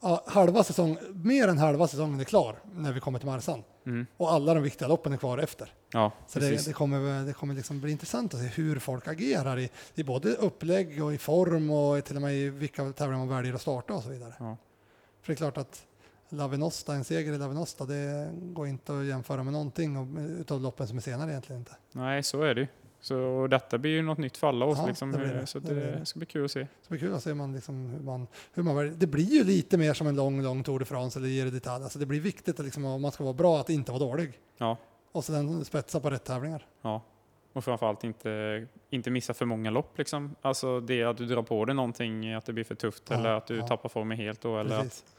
ja, halva säsong, mer än halva säsongen är klar när vi kommer till Marsan. Mm. Och alla de viktiga loppen är kvar efter. Ja, Så det, det kommer, det kommer liksom bli intressant att se hur folk agerar i, i både upplägg och i form och till och med i vilka tävlingar man väljer att starta och så vidare. Ja. För det är klart att Lavinosta, en seger i Lavinosta, det går inte att jämföra med någonting av, utav loppen som är senare egentligen inte. Nej, så är det ju. Så detta blir ju något nytt för alla oss. Ja, liksom, det det. Så Det det, ska bli kul att se. Så det blir kul att se man liksom hur man, hur man väljer. Det blir ju lite mer som en lång, lång Tour de France eller Giro d'Italia. Alltså det blir viktigt att liksom, om man ska vara bra att inte vara dålig. Ja, Och sen spetsa på rätt tävlingar. ja. Och framförallt inte, inte missa för många lopp. Liksom. Alltså det att du drar på dig någonting, att det blir för tufft Ja, eller att du ja. tappar formen helt då, eller Precis. att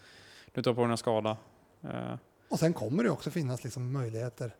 du tar på dig en skada. Eh, Och sen kommer det också finnas liksom möjligheter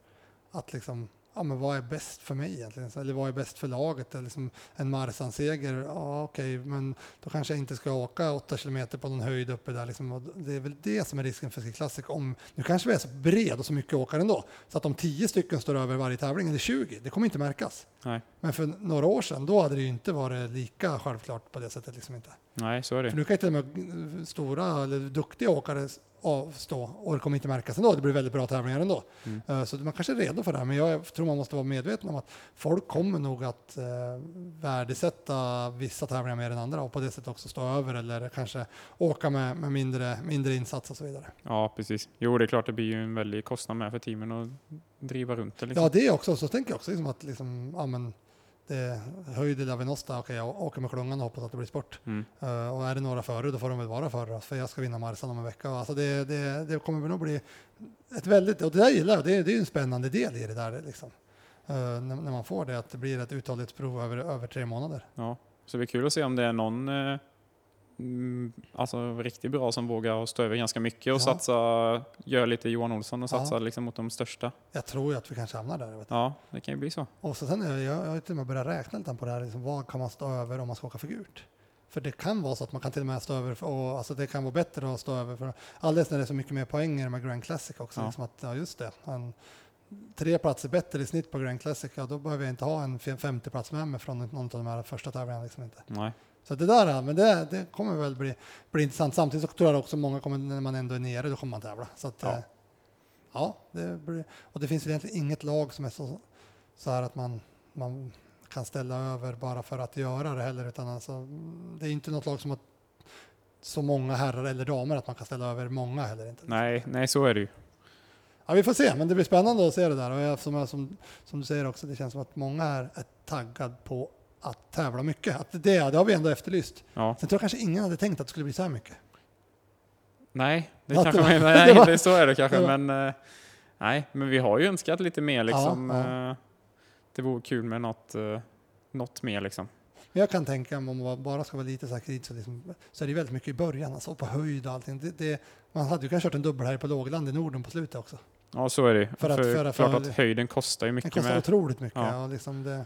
att liksom, ja men vad är bäst för mig egentligen? Eller vad är bäst för laget? Eller liksom en Marsan-seger, ja okej, men då kanske jag inte ska åka 8 kilometer på någon höjd uppe där. Liksom. Det är väl det som är risken för Ski Classic. Om, nu kanske vi är så bred och så mycket åkare ändå, så att om 10 stycken står över varje tävling, eller 20, det kommer inte märkas. nej. Men för några år sedan, då hade det ju inte varit lika självklart på det sättet. Liksom inte. nej, så är det. För nu kan ju till och med stora eller duktiga åkare avstå och det kommer inte märkas ändå. Det blir väldigt bra tävlingar ändå. Mm. Eh, Så man kanske är redo för det här, men jag tror man måste vara medveten om att folk kommer nog att eh, värdesätta vissa tävlingar mer än andra och på det sättet också stå över eller kanske åka med, med mindre, mindre insats och så vidare. Ja, precis. Jo, det är klart det blir ju en väldig kostnad med för teamen att driva runt det. Liksom. Ja, det också. Så tänker jag också liksom att liksom, ja, men, det höjd Lavinosta, okej, jag åker med klungan och hoppas att det blir sport. Mm. Eh, och är det några före, då får de väl vara före, för jag ska vinna Marsan om en vecka. Alltså det, det, det kommer väl nog bli ett väldigt, och det där gillar jag, det, är- det är ju en spännande del i det där liksom. Eh, när, när man får det, att det blir ett uthållighetsprov över, över tre månader. Ja. Så det blir kul att se om det är någon eh, mm, alltså, riktigt bra som vågar stå över ganska mycket och Ja. satsa, gör lite Johan Olsson och Ja. satsa liksom mot de största. Jag tror ju att vi kanske hamnar där. Ja, det kan ju bli så. Och så sen, är jag, jag har till och med börjat räkna lite på det här, liksom, vad kan man stå över om man ska åka för gult? För det kan vara så att man kan till och med stå över, och alltså det kan vara bättre att stå över, för alldeles när det är så mycket mer poänger med Grand Classic också. Ja. Liksom att, ja just det, en, tre platser bättre i snitt på Grand Classic, ja då behöver jag inte ha en fem- 50 plats med mig från någon av de här första tävlingarna. Liksom inte. Nej. Så det där, men det, det kommer väl bli, bli intressant. Samtidigt så tror jag också många kommer, när man ändå är nere, då kommer man tävla. Så att, Ja. ja. ja, det blir, och det finns väl egentligen inget lag som är så, så här att man, man kan ställa över bara för att göra det heller, utan alltså, det är inte något lag som har så många herrar eller damer att man kan ställa över många heller inte. Nej, nej, så är det ju. Ja, vi får se, men det blir spännande att se det där. Och jag, som, som, som du säger också, det känns som att många är, är taggad på att tävla mycket. Att det, det har vi ändå efterlyst. Ja. Sen tror jag kanske ingen hade tänkt att det skulle bli så här mycket. Nej, det Ja, kanske det var- nej, det var- så är det kanske, det men eh, nej, men vi har ju önskat lite mer liksom. ja. eh, Det vore kul med något, eh, något mer liksom. Men jag kan tänka mig om man bara ska vara lite så här kritisk så, liksom, så är det väldigt mycket i början, alltså på höjd och allting. Det, det, man hade ju kanske kört en dubbel här på lågland i Norden på slutet också. Ja, så är det. För att- För, för klart för- att höjden kostar ju mycket kostar med. otroligt mycket Ja. och liksom det,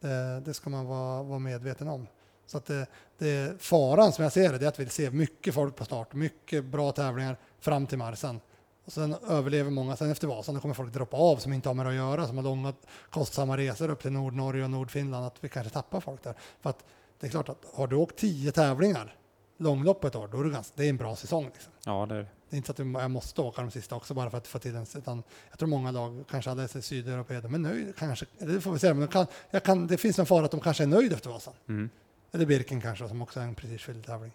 det, det ska man vara, vara medveten om. Så att det, det, faran som jag ser det, det är att vi ser mycket folk på start, mycket bra tävlingar fram till Marsan. Och sen överlever många, sen efter Vasan då kommer folk droppa av som inte har med det att göra, som har långa kostsamma resor upp till Nordnorge och Nordfinland, att vi kanske tappar folk där. För att det är klart att har du åkt tio tävlingar långlopp ett år, då är det, ganska, det är en bra säsong. Liksom. Ja, det är det. Det är inte så att jag måste åka de sista också bara för att få till en, utan jag tror många lag, kanske alla är sydeuropéer, de är nöjda, kanske, det får vi se, men de kan, jag kan, det finns en fara att de kanske är nöjda efter Vasan. Mm. Eller Birken kanske, som också är en prestigefylld tävling.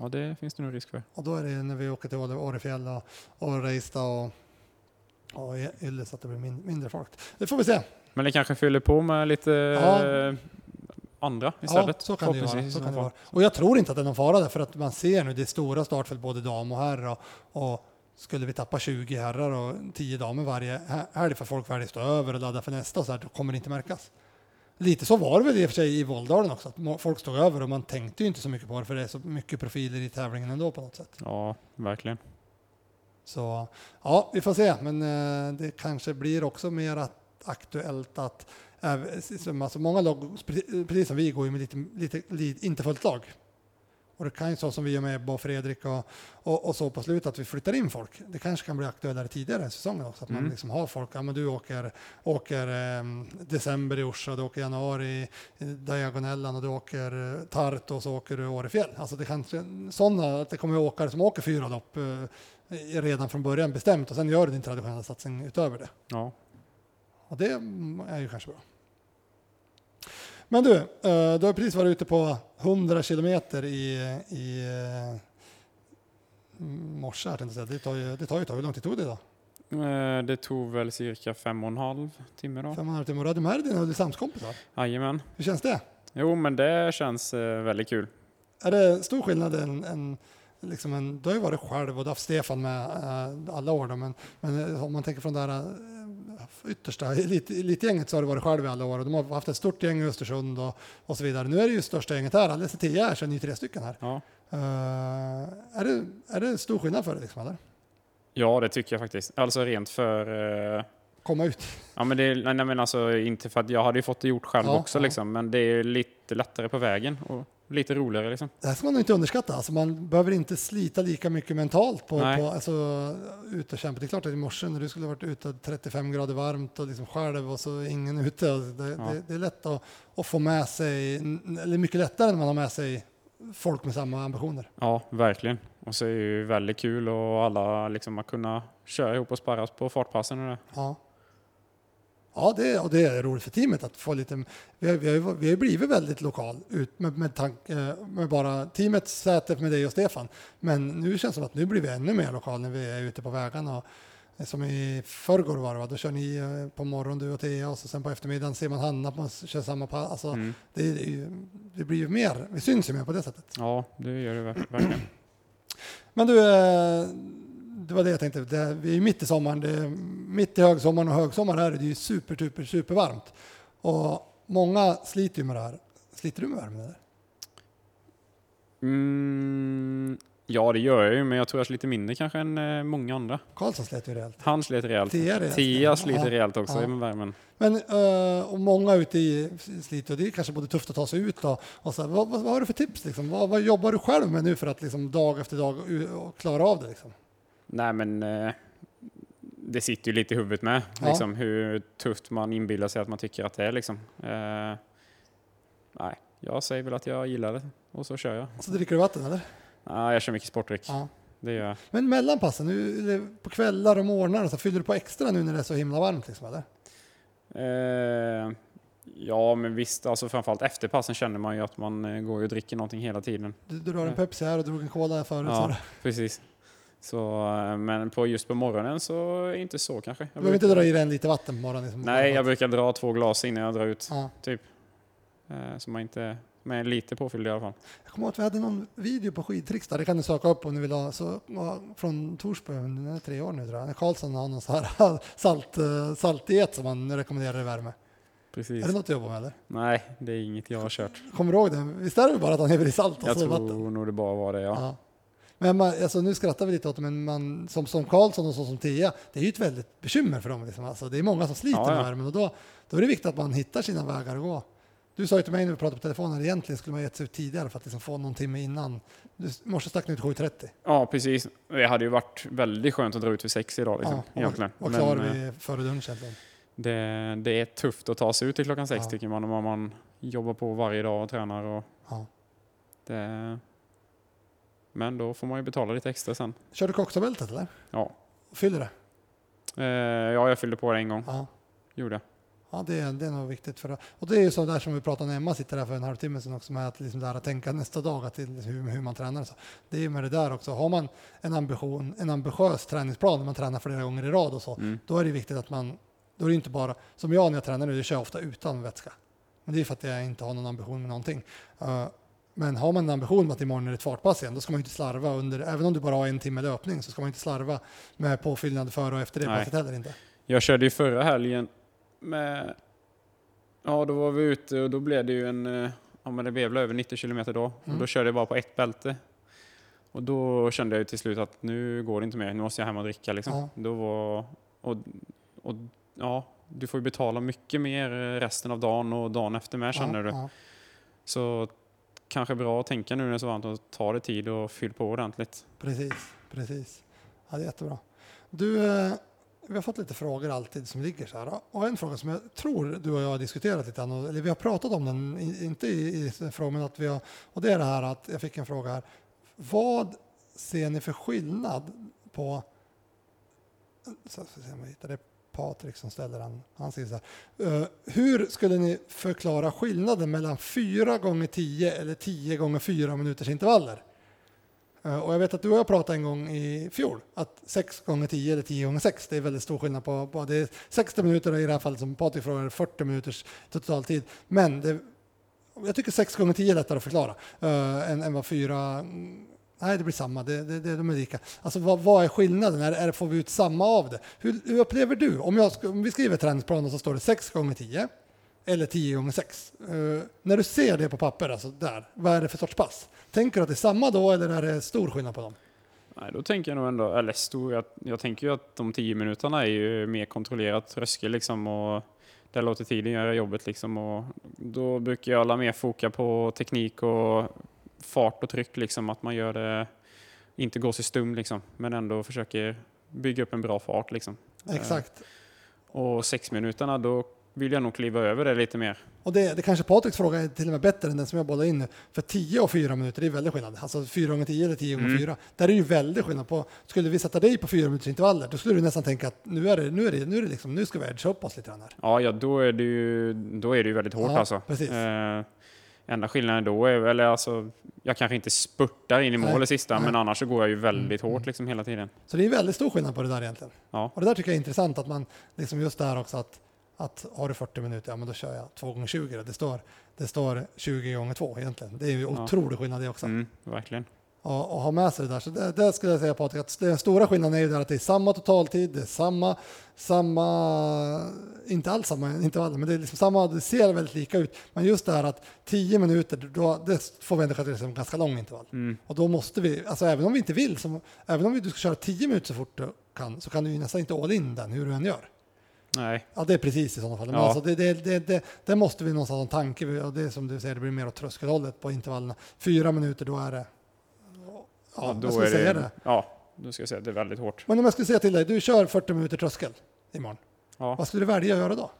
Ja, det finns det nog risk för. Och då är det när vi åker till Åre- Årefjäll och, och Reistad och, och så att det blir min, mindre folk. Det får vi se. Men det kanske fyller på med lite Ja. Andra istället. Ja, så kan det vara. Så kan det vara. Och jag tror inte att det är någon fara där, för att man ser nu det är stora startfält, både dam och herr och, och skulle vi tappa 20 herrar och 10 damer varje he- helg för folk väljer att stå över och ladda för nästa så här, då kommer det inte märkas. Lite så var det väl i och för sig i Våldalen också, att folk stod över och man tänkte ju inte så mycket på det för det är så mycket profiler i tävlingen ändå på något sätt. Ja, verkligen. Så ja, vi får se, men eh, det kanske blir också mer att, aktuellt att alltså många lag, pre- precis som vi, går ju med lite, lite, lite inte fullt lag. Och det kan ju så som vi gör med Ebba och Fredrik och, och, och så på slutet att vi flyttar in folk. Det kanske kan bli aktuellare tidigare i säsongen också, att man Mm. liksom har folk, ja men du åker, åker eh, december i Orsa, du åker januari i Diagonellan och du åker eh, Tartu och så åker du Årefjäll. Alltså det kanske, sådana, att det kommer åkare som åker fyra lopp eh, redan från början bestämt och sen gör du din traditionella satsning utöver det. Ja. Och det mm, är ju kanske bra. Men du, eh, du har precis varit ute på 100 kilometer i, i eh, morse. här, tänkte jag säga. Det tar ju, det tar ju ett tag. Hur lång tid tog det då? Eh, Det tog väl cirka fem och en halv timme då. Fem och en halv timme. Du hade med dig dina Ulricehamnskompisar. Jajamän. Hur känns det? Jo, men det känns väldigt kul. Är det stor skillnad än, än liksom en, du har ju varit själv och du har haft Stefan med alla år då, men, men om man tänker från det här yttersta elit, elitgänget så har du varit själv i alla år och de har haft ett stort gäng i Östersund och, och så vidare. Nu är det ju största gänget här, alldeles tio här så är ni tre stycken här. Ja. Eh, är, det, är det stor skillnad för dig liksom, eller? ja, det tycker jag faktiskt. Alltså rent för... eh, Komma ut? Ja, men det är, nej, men alltså inte för att jag hade ju fått det gjort själv Ja, också ja. liksom, men det är lite lättare på vägen och lite roligare liksom. Det här ska man nog inte underskatta. Alltså man behöver inte slita lika mycket mentalt på, Nej. på alltså, ut och kämpa. Det är klart att i morse när du skulle varit ute 35 grader varmt och liksom själv och så ingen ute. Det, Ja. det, det är lätt att, att få med sig, eller mycket lättare när man har med sig folk med samma ambitioner. Ja, verkligen. Och så är det ju väldigt kul och alla liksom att kunna köra ihop och sparras på fartpassen och det. Ja. Ja, det, och det är roligt för teamet att få lite... Vi har, vi har, vi har blivit väldigt lokal ut med, med, tank, eh, med bara teamets säte med dig och Stefan. Men nu känns det som att nu blir vi ännu mer lokal när vi är ute på vägarna. Och, som i förrgår var det, va? då kör ni eh, på morgonen du och Thea och så sen på eftermiddagen ser man Hanna på kör samma pass. Alltså, Mm. det, det blir ju mer, vi syns ju mer på det sättet. Ja, det gör det ver- verkligen. Men du, eh, det var det jag tänkte. Det, vi är mitt i sommaren. Det mitt i högsommaren och högsommar här är det ju super, super, super varmt. Och många sliter ju med det här. Sliter du med värmen? Mm, ja, det gör jag ju, men jag tror jag sliter mindre kanske än eh, många andra. Karlsson slet ju rejält. Han sliter rejält. Tia rejält. Tia sliter Ja. rejält också Ja. med värmen. Men eh, och många ute i sliter och det är kanske både tufft att ta sig ut och, och så här, vad, vad, vad har du för tips? Liksom? Vad, vad jobbar du själv med nu för att liksom, dag efter dag klara av det? Liksom? Nej, men eh, det sitter ju lite i huvudet med. Ja. Liksom, hur tufft man inbillar sig att man tycker att det är. Liksom. Eh, nej, jag säger väl att jag gillar det och så kör jag. Så dricker du vatten eller? Nej, jag kör mycket sportdryck. Ja. Det gör jag. Men mellan passen, nu, på kvällar och morgnar, så fyller du på extra nu när det är så himla varmt? Liksom, eller? Eh, ja, men visst, alltså framförallt efter passen känner man ju att man eh, går och dricker någonting hela tiden. Du, du har en Ja. Pepsi här och drog en Cola här förut. Ja. Precis. Så, eh, men på, just på morgonen så är det inte så kanske. Du Jag behöver inte dra i dig en liter vatten på morgonen. Liksom. Nej, jag brukar dra två glas innan jag drar ut. Ja. Eh, så man inte, med lite påfylld i alla fall. Jag kommer ihåg att vi hade någon video på skidtricks där, det kan du söka upp om ni vill ha, så, från Torsby, den är tre år nu tror jag. När Karlsson har någon så här salt, eh, saltdiet som man rekommenderar i värme. Precis. Är det något du jobbar med eller? Nej, det är inget jag har kört. Kommer du ihåg det? Visst är det bara att han häver i salt och Jag så tror vatten? nog det bara var det, ja. Ja. Men man, alltså, nu skrattar vi lite åt det, men man, som, som Karlsson och så som Tia, det är ju ett väldigt bekymmer för dem. Liksom. Alltså, det är många som sliter Ja, ja. med värmen och då, då är det viktigt att man hittar sina vägar att gå. Du sa ju till mig när vi pratade på telefonen, egentligen skulle man gett sig ut tidigare för att liksom få någon timme innan. Du morse stack ut 7.30. Ja, precis. Det hade ju varit väldigt skönt att dra ut vid sex idag. Liksom, Ja, och var klar Men, eh, vid före lunch egentligen. det, det är tufft att ta sig ut till klockan sex Ja. tycker man, om man jobbar på varje dag och tränar. Och Ja. det, men då får man ju betala lite extra sen. Kör du cocktailbältet eller? Ja. Fyller det? Eh, ja, jag fyllde på det en gång. Ja. Gjorde jag. Ja, det är, det är nog viktigt. För, och det är ju så där som vi pratade när Emma sitter där för en halvtimme sedan också med att, liksom där att tänka nästa dag att det, hur, hur man tränar. Så. Det är ju med det där också. Har man en ambition, en ambitiös träningsplan när man tränar flera gånger i rad och så, Mm. då är det viktigt att man, då är det inte bara, som jag när jag tränar nu, jag kör ofta utan vätska. Men det är för att jag inte har någon ambition med någonting. Uh, Men har man en ambition att imorgon är det ett fartpass igen, då ska man ju inte slarva under, även om du bara har en timme löpning, så ska man inte slarva med påfyllnad före och efter det Nej. passet heller inte. Jag körde ju förra helgen med... Ja, då var vi ute och då blev det ju en... eh, Ja, men det blev över 90 kilometer då. Mm. Och då körde jag bara på ett bälte. Och då kände jag ju till slut att nu går det inte mer. Nu måste jag hem och dricka liksom. Ja. Då var... Och, och ja, du får ju betala mycket mer eh, resten av dagen och dagen efter med känner ja, du. Ja. Så kanske bra att tänka nu när det är så varmt och ta det tid och fyll på ordentligt. Precis, precis. Ja, det är jättebra. Du, eh, vi har fått lite frågor alltid som ligger så här. Och en fråga som jag tror du och jag har diskuterat lite grann, eller vi har pratat om den, inte i, i frågan, men att vi har, och det är det här att jag fick en fråga här. Vad ser ni för skillnad på, så ska vi se om jag hittar det, Patrik som ställer han, han säger så här. eh, hur skulle ni förklara skillnaden mellan 4 gånger 10 eller 10 gånger 4 minuters intervaller? Eh, Och jag vet att du och jag pratade en gång i fjol att 6 gånger 10 eller 10 gånger 6 det är väldigt stor skillnad på, på det är 60 minuter i det här fallet som Patrik frågar 40 minuters totaltid. Men det, jag tycker 6 gånger 10 är lättare att förklara uh, än, än vad 4 Nej, det blir samma. Det, det, det, de är lika. Alltså, vad, vad är skillnaden? Är, är, får vi ut samma av det? Hur, hur upplever du? Om, jag, om vi skriver träningsplan och så står det 6 gånger 10 eller 10 gånger 6. Uh, eh, när du ser det på papper, alltså där, vad är det för sorts pass? Tänker du att det är samma då eller är det stor skillnad på dem? Nej, då tänker jag nog ändå, eller stor, jag, jag tänker ju att de 10 minuterna är ju mer kontrollerat tröskel liksom och där låter tiden göra jobbet liksom och då brukar jag alla mer foka på teknik och fart och tryck liksom, att man gör det, inte går sig stum liksom, men ändå försöker bygga upp en bra fart liksom. Exakt. Och 6 minuterna, då vill jag nog kliva över det lite mer. Och det, det kanske Patriks fråga är till och med bättre än den som jag bollade in. För 10 och 4 minuter, det är väldigt skillnad. Alltså 4 gånger 10 eller 10 gånger Mm. 4. Där är det ju väldigt skillnad på, skulle vi sätta dig på 4 minuters intervaller, då skulle du nästan tänka att nu är det, nu är det, nu är det liksom, nu ska vi edga upp oss lite grann här. Ja, ja då, är det ju, då är det ju väldigt hårt Ja, alltså. precis. Eh, enda skillnaden då är väl, alltså, jag kanske inte spurtar in i mål i sista, nej. men annars så går jag ju väldigt Mm, hårt liksom hela tiden. Så det är en väldigt stor skillnad på det där egentligen. Ja. Och det där tycker jag är intressant att man, liksom just det här också att, att har du 40 minuter, ja men då kör jag 2 gånger 20 då. Det står, det står 20 gånger 2 egentligen. Det är ju Ja. otrolig skillnad det också. Mm, verkligen. Och, och ha med sig det där. Så det, det skulle jag säga Patrik, att den stora skillnaden är ju där att det är samma totaltid, det är samma, samma, inte alls samma intervaller, men det är liksom samma, det ser väldigt lika ut. Men just det här att 10 minuter, då, det får vi ändå kategorisera som ganska lång intervall. Mm. Och då måste vi, alltså även om vi inte vill, som, även om vi- du ska köra 10 minuter så fort du kan, så kan du ju nästan inte all in den hur du än gör. Nej, Ja, det är precis i sådana fall. Men Ja. alltså det, det, det, det, det måste vi någonstans ha en tanke, och det är som du säger, det blir mer åt tröskelhållet på intervallerna. Fyra minuter, då är det, ja, då jag skulle är säga det, det. Ja, då ska jag säga det är väldigt hårt. Men om jag skulle säga till dig, du kör 40 minuter tröskel imorgon. Ja, Vad skulle du välja att göra då?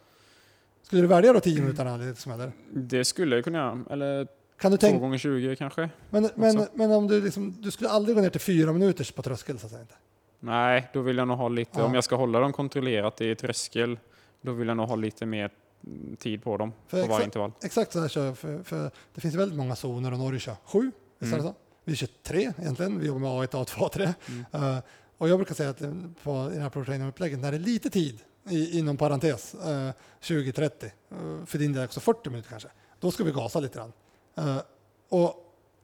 Skulle du välja då 10 minuter liksom, eller? det skulle jag kunna göra. Eller Kan du 2 tänka, gånger 20 kanske. men, men, men om du liksom, du skulle aldrig gå ner till fyra minuters på tröskel så att säga inte? Nej, då vill jag nog ha lite, Ja. om jag ska hålla dem kontrollerat i tröskel, då vill jag nog ha lite mer mm, tid på dem För på varje intervall. Exakt så här kör jag, för, för det finns väldigt många zoner och Norge kör sju, Mm. så? Vi kör tre egentligen, vi jobbar med A1, A2, A3. Mm. Eh, och jag brukar säga att eh, på, i det här pro-training-upplägget, när det är lite tid, i, inom parentes, uh, 20-30, uh, för din del också 40 minuter kanske, då ska vi gasa lite grann. Eh, och,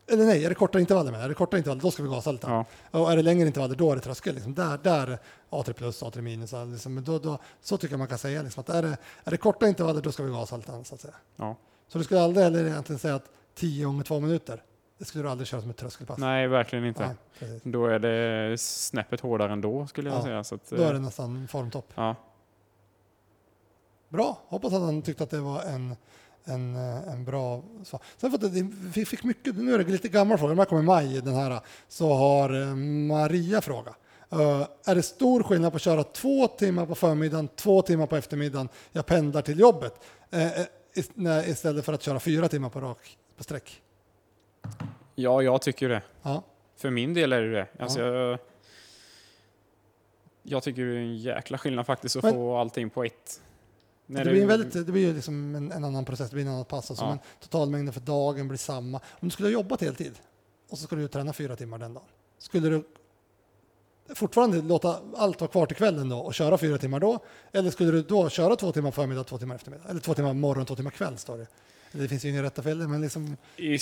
eller nej, är det korta intervaller med? Är det korta intervaller, då ska vi gasa lite. Ja, Och är det längre intervaller, då är det tröskel. Liksom. Där, där A3 plus, A3 minus. Liksom. Men Då, då, så tycker jag man kan säga. Liksom, att är, det, är det korta intervaller, då ska vi gasa lite så att säga. ja. Så du skulle aldrig heller egentligen säga att 10 gånger 2 minuter, det skulle du aldrig köra som ett tröskelpass? Nej, verkligen inte. Nej. Då är det snäppet hårdare ändå skulle jag Ja, säga. Så att, Då är eh, det nästan formtopp. ja. Bra, hoppas att han tyckte att det var en, en, eh, en bra svar. Sen för att det- vi fick mycket, nu är det lite gammal fråga, den här kommer i maj, den här, så har eh, Maria fråga. Eh, är det stor skillnad på att köra två timmar på förmiddagen, två timmar på eftermiddagen, jag pendlar till jobbet, eh, ist- istället för att köra fyra timmar på rak på sträck? Ja, jag tycker det. Ja, För min del är det det. Alltså, Ja. jag, jag tycker det är en jäkla skillnad faktiskt att Men- få allting på ett. När det blir, en väldigt, det blir ju liksom en, en annan process, det blir en annan pass, alltså, Ja. men totalmängden för dagen blir samma. Om du skulle ha jobbat heltid och så skulle du träna fyra timmar den dagen, skulle du fortfarande låta allt vara kvar till kvällen då och köra fyra timmar då? Eller skulle du då köra två timmar förmiddag, två timmar eftermiddag? Eller två timmar morgon, två timmar kväll står det. Det finns ju inga rätta fel, men liksom, I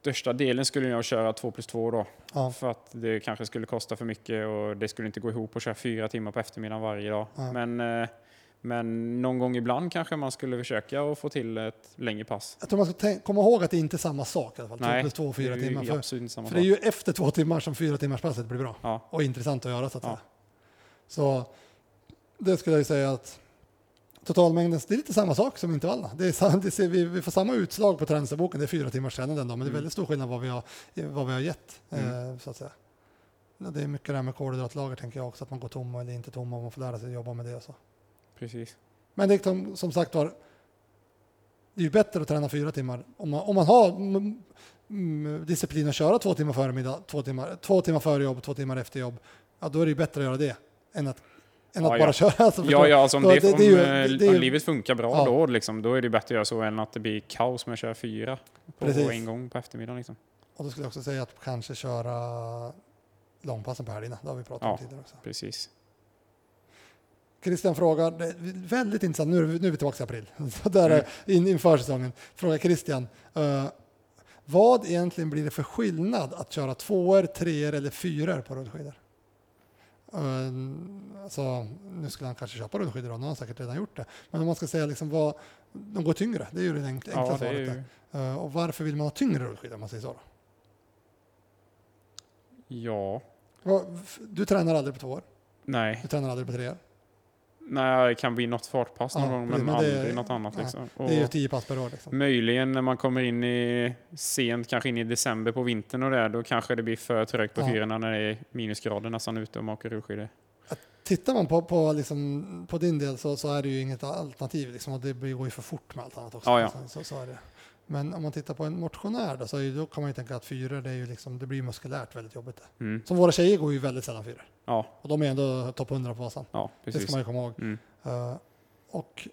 största delen skulle jag köra 2 plus 2 då. Ja. För att det kanske skulle kosta för mycket och det skulle inte gå ihop att köra fyra timmar på eftermiddagen varje dag. Ja. Men, eh, men någon gång ibland kanske man skulle försöka att få till ett längre pass. Jag tror man ska komma ihåg att det inte är samma sak i alla fall. Två Nej, plus två och fyra det är ju timmar. För, absolut för det är ju efter två timmar som fyra timmars passet blir bra. Ja, Och intressant att göra så att. Så det skulle jag säga att totalmängden, det är lite samma sak som intervallerna. Det är, det ser, vi, vi får samma utslag på träningsboken, det är fyra timmars träning den dagen, men det är Mm. väldigt stor skillnad vad vi har, vad vi har gett. Mm. Eh, så att säga. Det är mycket det här med kolhydratlager tänker jag också, att man går tom eller inte tom och man får lära sig att jobba med det. Och så. precis. Men det är som, som sagt var, det är ju bättre att träna fyra timmar. Om man, om man har mm, disciplin att köra två timmar före middag, två timmar, två timmar före jobb, två timmar efter jobb, ja då är det ju bättre att göra det än att, än Ja, att ja. bara köra. Alltså, Ja, ja alltså om, det, det- det om, ju- eh, det- det ju- om livet funkar bra Ja. då, liksom, då är det bättre att göra så än att det blir kaos med att köra fyra på Precis. en gång på eftermiddagen. Liksom. Och då skulle jag också säga att kanske köra långpassen på helgerna. Det har vi pratat om Ja. tidigare också. Precis. Christian frågar, det väldigt intressant, nu nu är vi tillbaka i april, så där Mm. in, inför säsongen. Frågar Christian, eh, vad egentligen blir det för skillnad att köra tvåor, treor eller fyror på rullskidor? Uh, alltså, nu skulle han kanske köpa rullskidor då, nu har säkert redan gjort det. Men om man ska säga liksom vad, de går tyngre, det är ju det enkla, Ja, svaret. ju, där. Eh, och varför vill man ha tyngre rullskidor om man säger så? Då? ja, Du tränar aldrig på tvåor, nej. du tränar aldrig på treor. Nej, det kan bli något fartpass någon Ja, gång, men, men aldrig något annat. nej, Liksom. Det är ju tio pass per år. Liksom. möjligen när man kommer in i sent, kanske in i december på vintern och det, då kanske det blir för trögt på Ja. fyrorna när det är minusgrader nästan ute och man åker rullskidor. Tittar man på, på, liksom, på din del så, så är det ju inget alternativ. Liksom, och det går ju för fort med allt annat också. Ja, ja. Så, så är det. Men om man tittar på en motionär då, så ju- då kan man ju tänka att fyror, det, är ju liksom, det blir muskulärt väldigt jobbigt. Mm. Som våra tjejer går ju väldigt sällan fyror. Ja, Och de är ändå topp 100 på Vasan. ja, Det ska man ju komma ihåg. Mm. Eh, och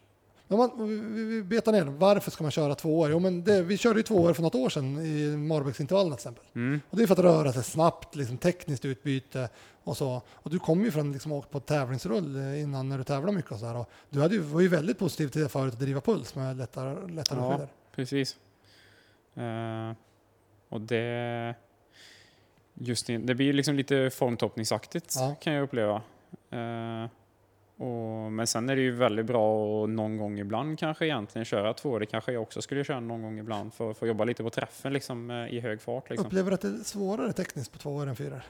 man, vi, vi- betar ner, varför ska man köra två år? Jo, men det, vi körde ju två år för något år sedan i Marbäcksintervallerna till exempel. Mm. Och det är för att röra sig snabbt, liksom tekniskt utbyte och så. Och du kom ju från liksom åkt på tävlingsrull innan när du tävlade mycket och så här. Och du hade ju, var ju väldigt positiv till det förut att driva puls med lättare, lättare Ja. skidor. Precis. Eh, och det... Just det, det blir liksom lite formtoppningsaktigt Ja. kan jag uppleva. Eh, och, men sen är det ju väldigt bra att någon gång ibland kanske egentligen köra två. Det kanske jag också skulle köra någon gång ibland för att få jobba lite på träffen liksom, eh, i hög fart. Liksom. Upplever du att det är svårare tekniskt på två år än fyra?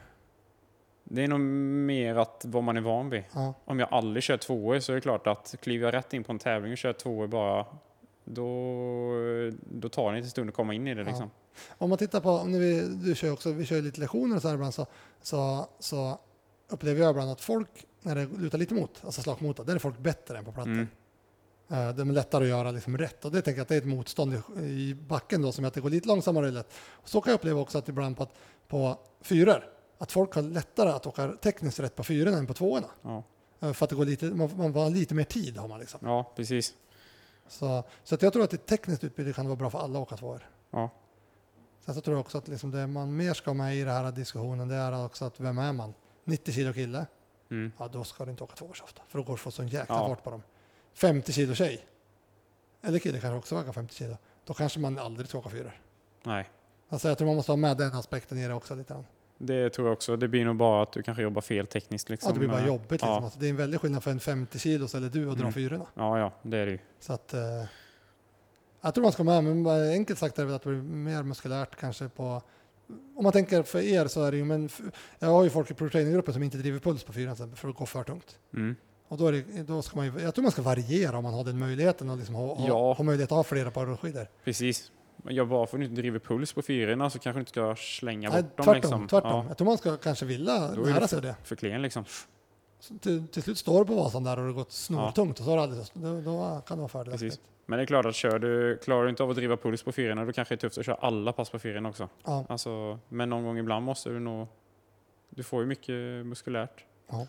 Det är nog mer att vad man är van vid. Ja. Om jag aldrig kör tvåor så är det klart att kliver jag rätt in på en tävling och kör tvåor bara då, då tar det inte stund att komma in i det. Ja. Liksom. Om man tittar på, när vi, du kör också, vi kör lite lektioner och så här ibland så, så, så upplever jag ibland att folk, när det lutar lite mot, alltså slagmota, där är folk bättre än på plattor. Mm. Eh, Det är lättare att göra liksom rätt och det tänker jag att det är ett motstånd i, i backen då som gör att det går lite långsammare. Lätt. Och så kan jag uppleva också att ibland på, att, på fyror, att folk har lättare att åka tekniskt rätt på fyrorna än på tvåorna. Ja. Eh, För att det går lite, man, man har lite mer tid har man liksom. ja, precis. Så, så att jag tror att ett tekniskt utbyte kan vara bra för alla att åka tvåor. Ja. Sen så tror jag också att liksom det man mer ska med i den här diskussionen det är också att vem är man? 90 kilo kille? Mm. Ja, då ska du inte åka tvåor så ofta. För då går att få sån jäkla Ja. fart på dem. 50 kilo tjej? Eller kille kanske också väger 50 kilo. Då kanske man aldrig ska åka fyror. Nej, Alltså jag tror man måste ha med den aspekten i det också lite grann. Det tror jag också. Det blir nog bara att du kanske jobbar fel tekniskt. Liksom. Ja, det blir bara jobbigt liksom. Ja, Alltså, det är en väldig skillnad för en 50 kilos eller du att dra Mm. fyrorna. ja, ja, det är det ju. Så att, eh, jag tror man ska med, men enkelt sagt är det att det blir mer muskulärt kanske på om man tänker för er så är det ju, men jag har ju folk i pro-training-gruppen som inte driver puls på fyran för att gå för tungt. Mm. Och då, är det, då ska man ju, jag tror man ska variera om man har den möjligheten och liksom ha, ha, Ja. ha möjlighet att ha flera par rullskidor. Precis. Jag bara för att du inte driver puls på fyrorna så kanske du inte ska slänga Nej, bort dem. tvärtom, liksom. tvärtom. Ja, Jag tror man ska kanske vilja Då lära sig det. för klen liksom. Till, till slut står du på Vasan där och det har gått snortungt och så har det aldrig, då, då kan det vara fördelaktigt. Men det är klart att kör du, klarar du inte av att driva puls på fyrorna då kanske det är tufft att köra alla pass på fyrorna också. Ja. Alltså, men någon gång ibland måste du nog... Du får ju mycket muskulärt. Ja,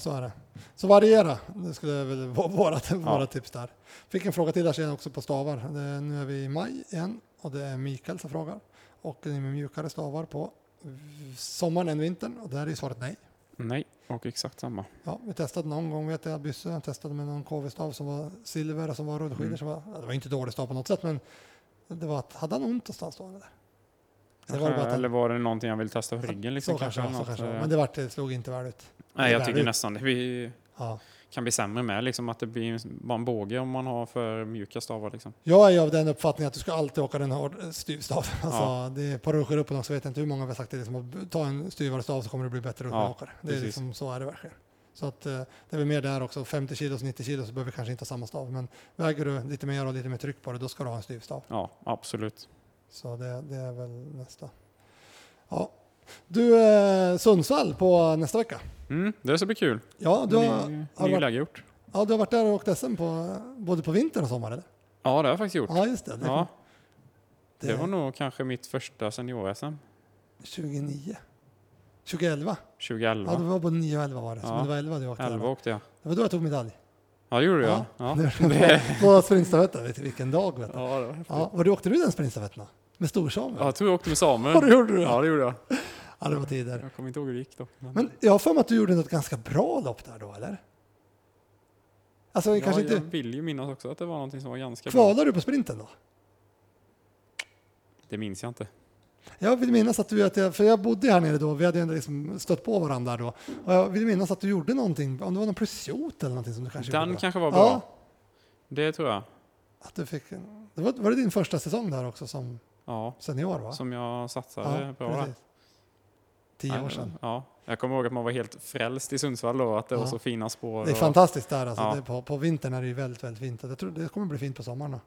så är det. Så variera, det skulle väl vara våra, våra tips där. Fick en fråga till där sen också på stavar. Det, nu är vi i maj igen och det är Mikael som frågar. Och det är med mjukare stavar på sommaren än vintern och där är svaret nej. Nej, och exakt samma. Ja, vi testade någon gång vet jag, Bysse, jag testade med någon KV-stav som var silver och som var rullskidor. Mm. Som var, ja, det var inte dålig stav på något sätt men det var att, hade han ont någonstans då? Eller? Det var det bara att han- Eller var det någonting han ville testa på ryggen? Liksom, så kanske, eller så kanske. det var. eh. Men det, vart, det slog inte väl ut. Nej, jag tycker ut. nästan det. Vi Ja. kan bli sämre med, liksom, att det blir bara en båge om man har för mjuka stavar. Liksom. Jag är av den uppfattningen att du ska alltid åka den hård styvstav. Alltså, Ja. det är på rullskidåkaren också vet jag inte hur många vi har sagt det. Liksom, att ta en styvare stav så kommer du bli bättre rullskidåkare. det är liksom, så är det verkligen. Så att, eh, det är väl mer där också. 50 kilos, 90 kilos så behöver vi kanske inte ha samma stav. Men väger du lite mer och lite mer tryck på det, då ska du ha en styvstav. Ja, absolut. Så det, det är väl nästa. Ja. Du, eh, Sundsvall på nästa vecka. Mm, det ska bli kul. Ja, du Ny, har, har, ny varit, gjort. ja, du har varit där och åkt SM på, både på vintern och sommaren? Eller? Ja, det har jag faktiskt gjort. Ja, just det. det, Ja, det, det var nog kanske mitt första senior-SM. 29. 2011. 2011. Ja, det var både 9 och 11 var det. Ja. men det var 11 du åkte. 11 där, va? åkte jag. Det var då jag tog medalj. Ja, det gjorde jag. Ja. Ja, Det var På sprintstafetten. Vilken dag? Vet du. ja, det var. Ja, var du åkte du den sprintstafetten? Med storsamen? Ja, jag tror jag åkte med Samuel. Ja, det gjorde du. Ja, det gjorde jag. Ja, det var tider. Jag kommer inte ihåg hur det gick dock. Men, Men jag har för mig att du gjorde något ganska bra lopp där då, eller? Alltså, ja, kanske jag inte... vill ju minnas också att det var någonting som var ganska bra. Kvalade du på sprinten då? Det minns jag inte. Jag vill minnas att du, att jag, för jag bodde här nere då, vi hade ju ändå liksom stött på varandra då. Och jag vill minnas att du gjorde någonting, om det var någon plusjot eller någonting som du kanske Den gjorde. kanske var bra. Ja, Det tror jag. att du fick, det var, var det din första säsong där också som Ja, senior va? som jag satsade där. precis. Tio år sedan. Ja, jag kommer ihåg att man var helt frälst i Sundsvall då, att det var Ja. så fina spår. Det är och- fantastiskt där alltså. Ja. På, på vintern är det ju väldigt, väldigt fint. Jag tror det kommer bli fint på sommaren. Då.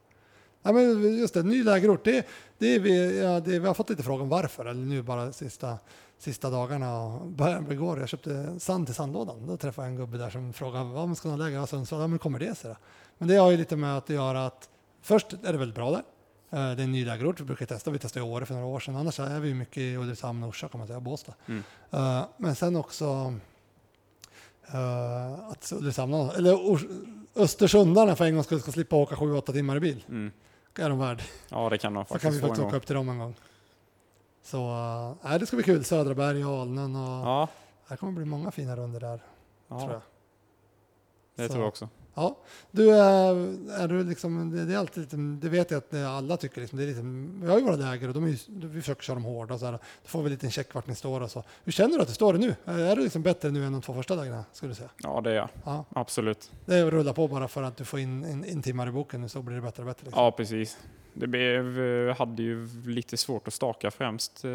Ja, men just det, ny lägerort. Det, det vi, ja, det, vi har fått lite frågor om varför, eller nu bara sista, sista dagarna. Början igår, jag köpte sand till sandlådan. Då träffade jag en gubbe där som frågade vad man ska ha läger i Sundsvall. Ja, men kommer det sig då? Men det har ju lite med att göra att först är det väldigt bra där. Eh, Det är en ny lägerort, vi brukar testa, vi testade i Åre för några år sedan. Annars är vi mycket i Ulricehamn, Orsa kan man säga, Båstad. Mm. Eh, Men sen också uh, att Ulricehamn, eller Ors- Östersundarna för en gång skulle ska slippa åka 7-8 timmar i bil. Mm. är de värd. Ja, det kan de Så kan vi faktiskt faktiskt åka upp till dem en gång. Så uh, nej, det ska bli kul. Södraberg och Alnen och Ja, det kommer bli många fina runder där tror ja jag. det Så. tror jag också. Ja, du är, är du liksom, det, det är alltid lite, det vet jag att alla tycker liksom, det är lite, vi har ju våra läger och de är ju, vi försöker köra dem hårda och så här. Då får vi lite en check vart ni står och så. Hur känner du att du står nu? Är du liksom bättre nu än de två första lägren skulle du säga? Ja, det är jag. Ja, Absolut. det är att rulla på bara för att du får in, in timmar i boken så blir det bättre och bättre. Liksom. Ja, precis. Det blev, eh, hade ju lite svårt att staka främst eh,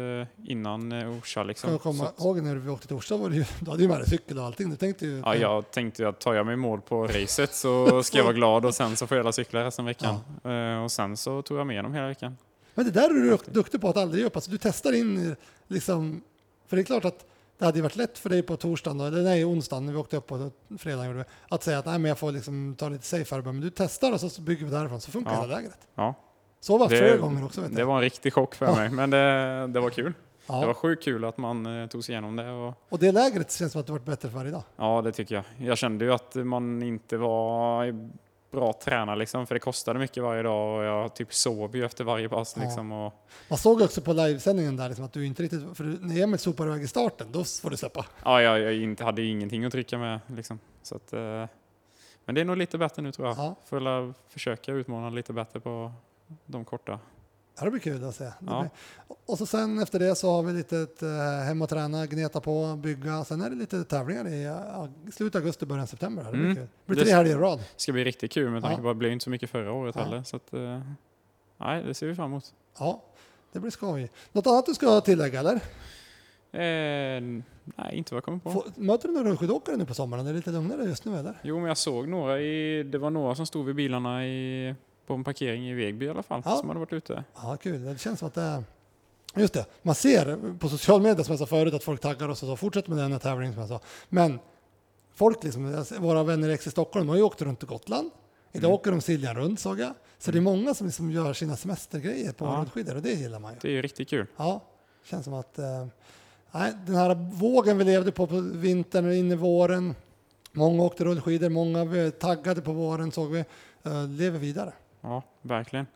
innan eh, Orsa. Kan Liksom. du komma att- ihåg när vi åkte till Orsa var det ju, du hade ju med dig cykel och allting. Du tänkte ju, Ja, jag tänkte att tar jag mig mål på racet så ska jag vara glad och sen så får jag alla cykla resten av veckan. Eh, och sen så tog jag med dem hela veckan. Men det där är du dukt- duktig på att aldrig upp. Alltså, du testar in liksom, för det är klart att det hade varit lätt för dig på torsdagen, då, eller nej onsdagen när vi åkte upp på fredagen, gjorde vi, att säga att nej, men jag får liksom ta lite safe här, men du testar och så bygger vi därifrån så funkar Ja. hela lägret. Ja, Så var det flera gånger också. Det var en riktig chock för Ja. mig, men det, det var kul. Det var Ja. sjukt kul att man eh, tog sig igenom det. Och, Och det lägret känns som att det varit bättre för varje dag. ja, det tycker jag. Jag kände ju att man inte var bra tränad liksom, för det kostade mycket varje dag och jag typ sov ju efter varje pass Ja. liksom. Och, Man såg också på livesändningen där liksom, att du inte riktigt, för när Emil sopar iväg i starten, då får du släppa. ja, jag, jag inte, hade ingenting att trycka med liksom. Så att, eh, men det är nog lite bättre nu tror jag. Ja. Får försöka utmana lite bättre på de korta. Ja, det blir kul att se. Ja. Och så sen efter det så har vi lite ett, eh, hem och träna, gneta på, bygga. Sen är det lite tävlingar i slutet av augusti, början av september. Det blir Mm. kul. Det blir Det- tre helger i rad. Det ska bli riktigt kul med tanke Ja. på att det blev inte så mycket förra året Ja. heller. Så att, eh, nej, det ser vi fram emot. Ja, det blir skoj. Något annat du ska tillägga eller? Eh, nej, inte vad jag kommer på. Få, möter du några rullskidåkare nu på sommaren? Det är lite lugnare just nu eller? Jo, men jag såg några i, det var några som stod vid bilarna i, på en parkering i Vegby i alla fall, Ja. som hade varit ute. Ja, kul. Det känns som att det är... Just det, man ser på social media som jag sa förut att folk taggar oss och så. Fortsätt med den här tävlingen som jag sa. Men folk, liksom, ser- våra vänner i X i Stockholm, de har ju åkt runt till Gotland. Idag Mm. åker de Siljan runt såg jag. Så det är många som liksom gör sina semestergrejer på Ja. rullskidor och det gillar man ju. Det är ju riktigt kul. Ja, känns som att eh, nej, den här vågen vi levde på på vintern och in i våren. Många åkte rullskidor, många var taggade på våren såg vi. eh, lever vidare. Ja, verkligen.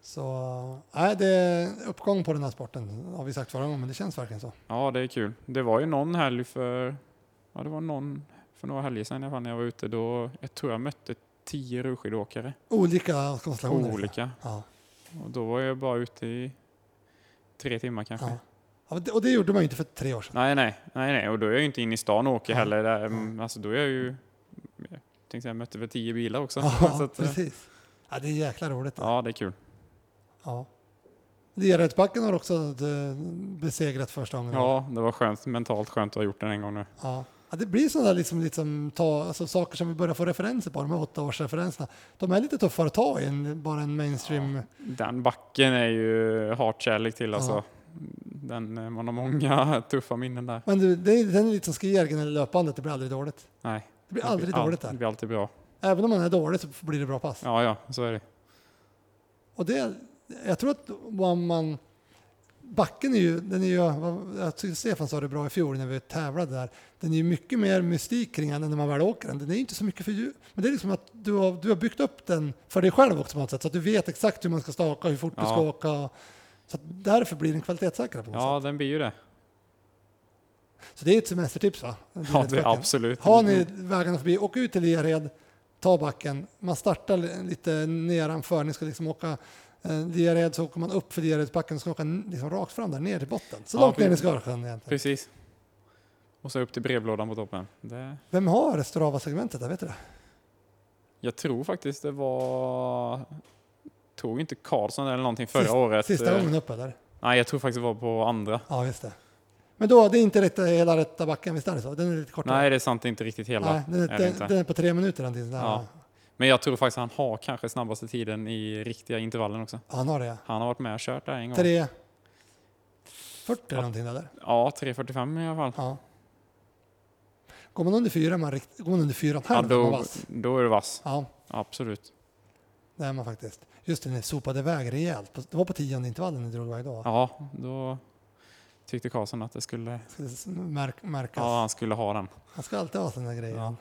Så nej, det är uppgång på den här sporten har vi sagt förra gången, men det känns verkligen så. Ja, det är kul. Det var ju någon helg för, ja det var någon för några helger sedan i alla fall när jag var ute då, jag tror jag mötte tio rullskidåkare. Olika konstellationer. Olika. Ja. Och då var jag bara ute i tre timmar kanske. Ja. Ja, och det- gjorde man ju inte för tre år sedan. Nej, nej, nej, nej, och då är jag ju inte inne i stan och åker heller. Där. Mm, Alltså då är jag ju, jag tänkte säga, mötte väl tio bilar också. Ja, att, precis. Ja, det är jäkla roligt. ja, det är kul. Ja. Lerödsbacken har också eh, besegrat första gången. Ja, det var skönt, mentalt skönt att ha gjort den en gång nu. Ja. Ja, det blir sådana liksom, liksom ta, alltså, saker som vi börjar få referenser på, de här åttaårsreferenserna. De är lite tuffare att ta i än bara en mainstream. Den backen är ju hatkärlek till alltså. Ja. Den, eh, man har många tuffa minnen där. Men du, det den är lite som skijärgen eller löpbandet, det blir aldrig dåligt. Nej. Det blir aldrig dåligt Det där. blir alltid bra. Även om man är dålig så blir det bra pass. Ja, ja, så är det. Och det, jag tror att om man, backen är ju, den är ju, jag tycker Stefan sa det bra i fjol när vi tävlade där, den är ju mycket mer mystik kring den än när man väl åker den. Den är inte så mycket för djur. Men det är liksom att du har, du har byggt upp den för dig själv också på något sätt, så att du vet exakt hur man ska staka, hur fort du Ja. ska åka. Så att därför blir den kvalitetssäkrare på något Ja, sätt. den blir ju det. Så det är ett semestertips va? Ja, det är absolut. Har ni vägarna förbi, åk ut till Lered, ta backen. Man startar li- lite nedanför, ni ska liksom åka eh, Lered så åker man upp för Leredsbacken och ska åka n- liksom rakt fram där ner till botten. Så Ja, långt ner ni ska sjön egentligen. Precis. Och så upp till brevlådan på toppen. Det, Vem har Strava-segmentet där, vet du det? jag tror faktiskt det var... Tog inte Karlsson eller någonting förra Sist- året? Sista Eh, gången uppe där. Nej, jag tror faktiskt det var på andra. Ja, just det. Men då, det är inte rätt, hela rätta backen, visst är det så? Den är lite kortare? Nej, det är sant, inte riktigt hela. Nej, den, är, är det den, inte. den är på tre minuter den tiden. Där. Ja. Men jag tror faktiskt han har kanske snabbaste tiden i riktiga intervallen också. Ja, han har det. Han har varit med och kört där en gång. Tre... 40 eller någonting där. där. Ja, 3.45 i alla fall. Ja. Går man under fyra, är man rikt, går man under fyra en Ja, är man då, vass. då är det vass. Ja, Absolut. det är man faktiskt. Just det, ni sopade iväg rejält. Det var på tionde intervallen ni drog iväg då. Ja, då tyckte Karlsson att det skulle... Märk, märkas. Ja, han skulle ha den. Han ska alltid ha sina grejer. Ja.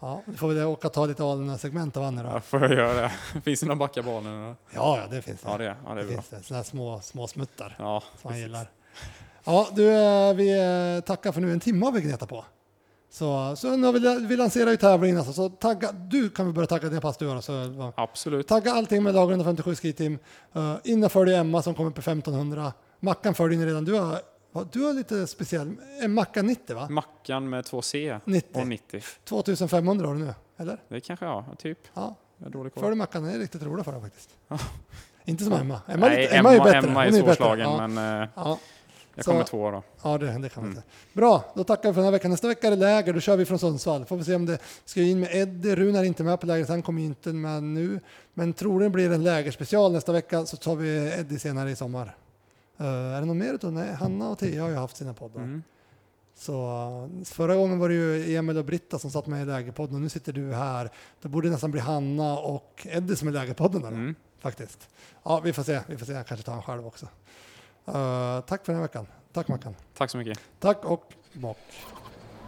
Ja. Du får väl åka och ta lite Alnö-segment av Anne då. Ja, får jag göra det? Finns det några backar banan? Ja, ja, det finns det. Ja, det, ja, det är det bra. finns det. Sådana små, små smuttar Ja, som precis. gillar. Ja, du, eh, vi eh, tackar för nu. En timme har vi gnetat på. Så, så nu har vi, vi lanserar ju tävlingen. Alltså, så tagga, du kan vi börja tagga dina pass du gör. Så, Absolut. Tagga allting med Dagen 57 Ski Team. Uh, in och följ Emma som kommer på 1500. Mackan följer ni redan. Du har, du har lite speciell. En Macka 90 va? Mackan med två C 90. och 90. 2500 har du nu, eller? Det kanske jag, typ. Ja, Jag har dålig koll. följ Mackan. Är riktigt roligt för den faktiskt. Inte som Emma. Emma, är Nej, lite, Emma, är bättre. Emma är bättre. svårslagen, Ja, men eh, ja, jag kommer två då. ja det, det kan man Mm. Bra, då tackar vi för den här veckan. Nästa vecka är det läger. Då kör vi från Sundsvall. Får vi se om det ska in med Eddie. Rune är inte med på lägret. Han kommer ju inte med nu. Men troligen blir det en lägerspecial nästa vecka. Så tar vi Eddie senare i sommar. Uh, är det någon mer utav Nej, Hanna och Tia har ju haft sina poddar. Mm. Så förra gången var det ju Emil och Britta som satt med i lägerpodden och nu sitter du här. Det borde nästan bli Hanna och Eddie som är lägerpodden då, Mm. faktiskt. Ja, vi får se. Vi får se. Jag kanske tar han själv också. Uh, tack för den här veckan. Tack Mackan. Tack så mycket. Tack och bock.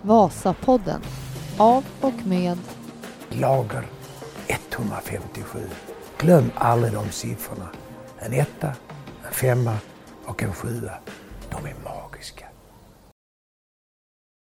Vasapodden. Av och med Lager 157. Glöm aldrig de siffrorna. En etta, en femma och en sjua. De är magiska.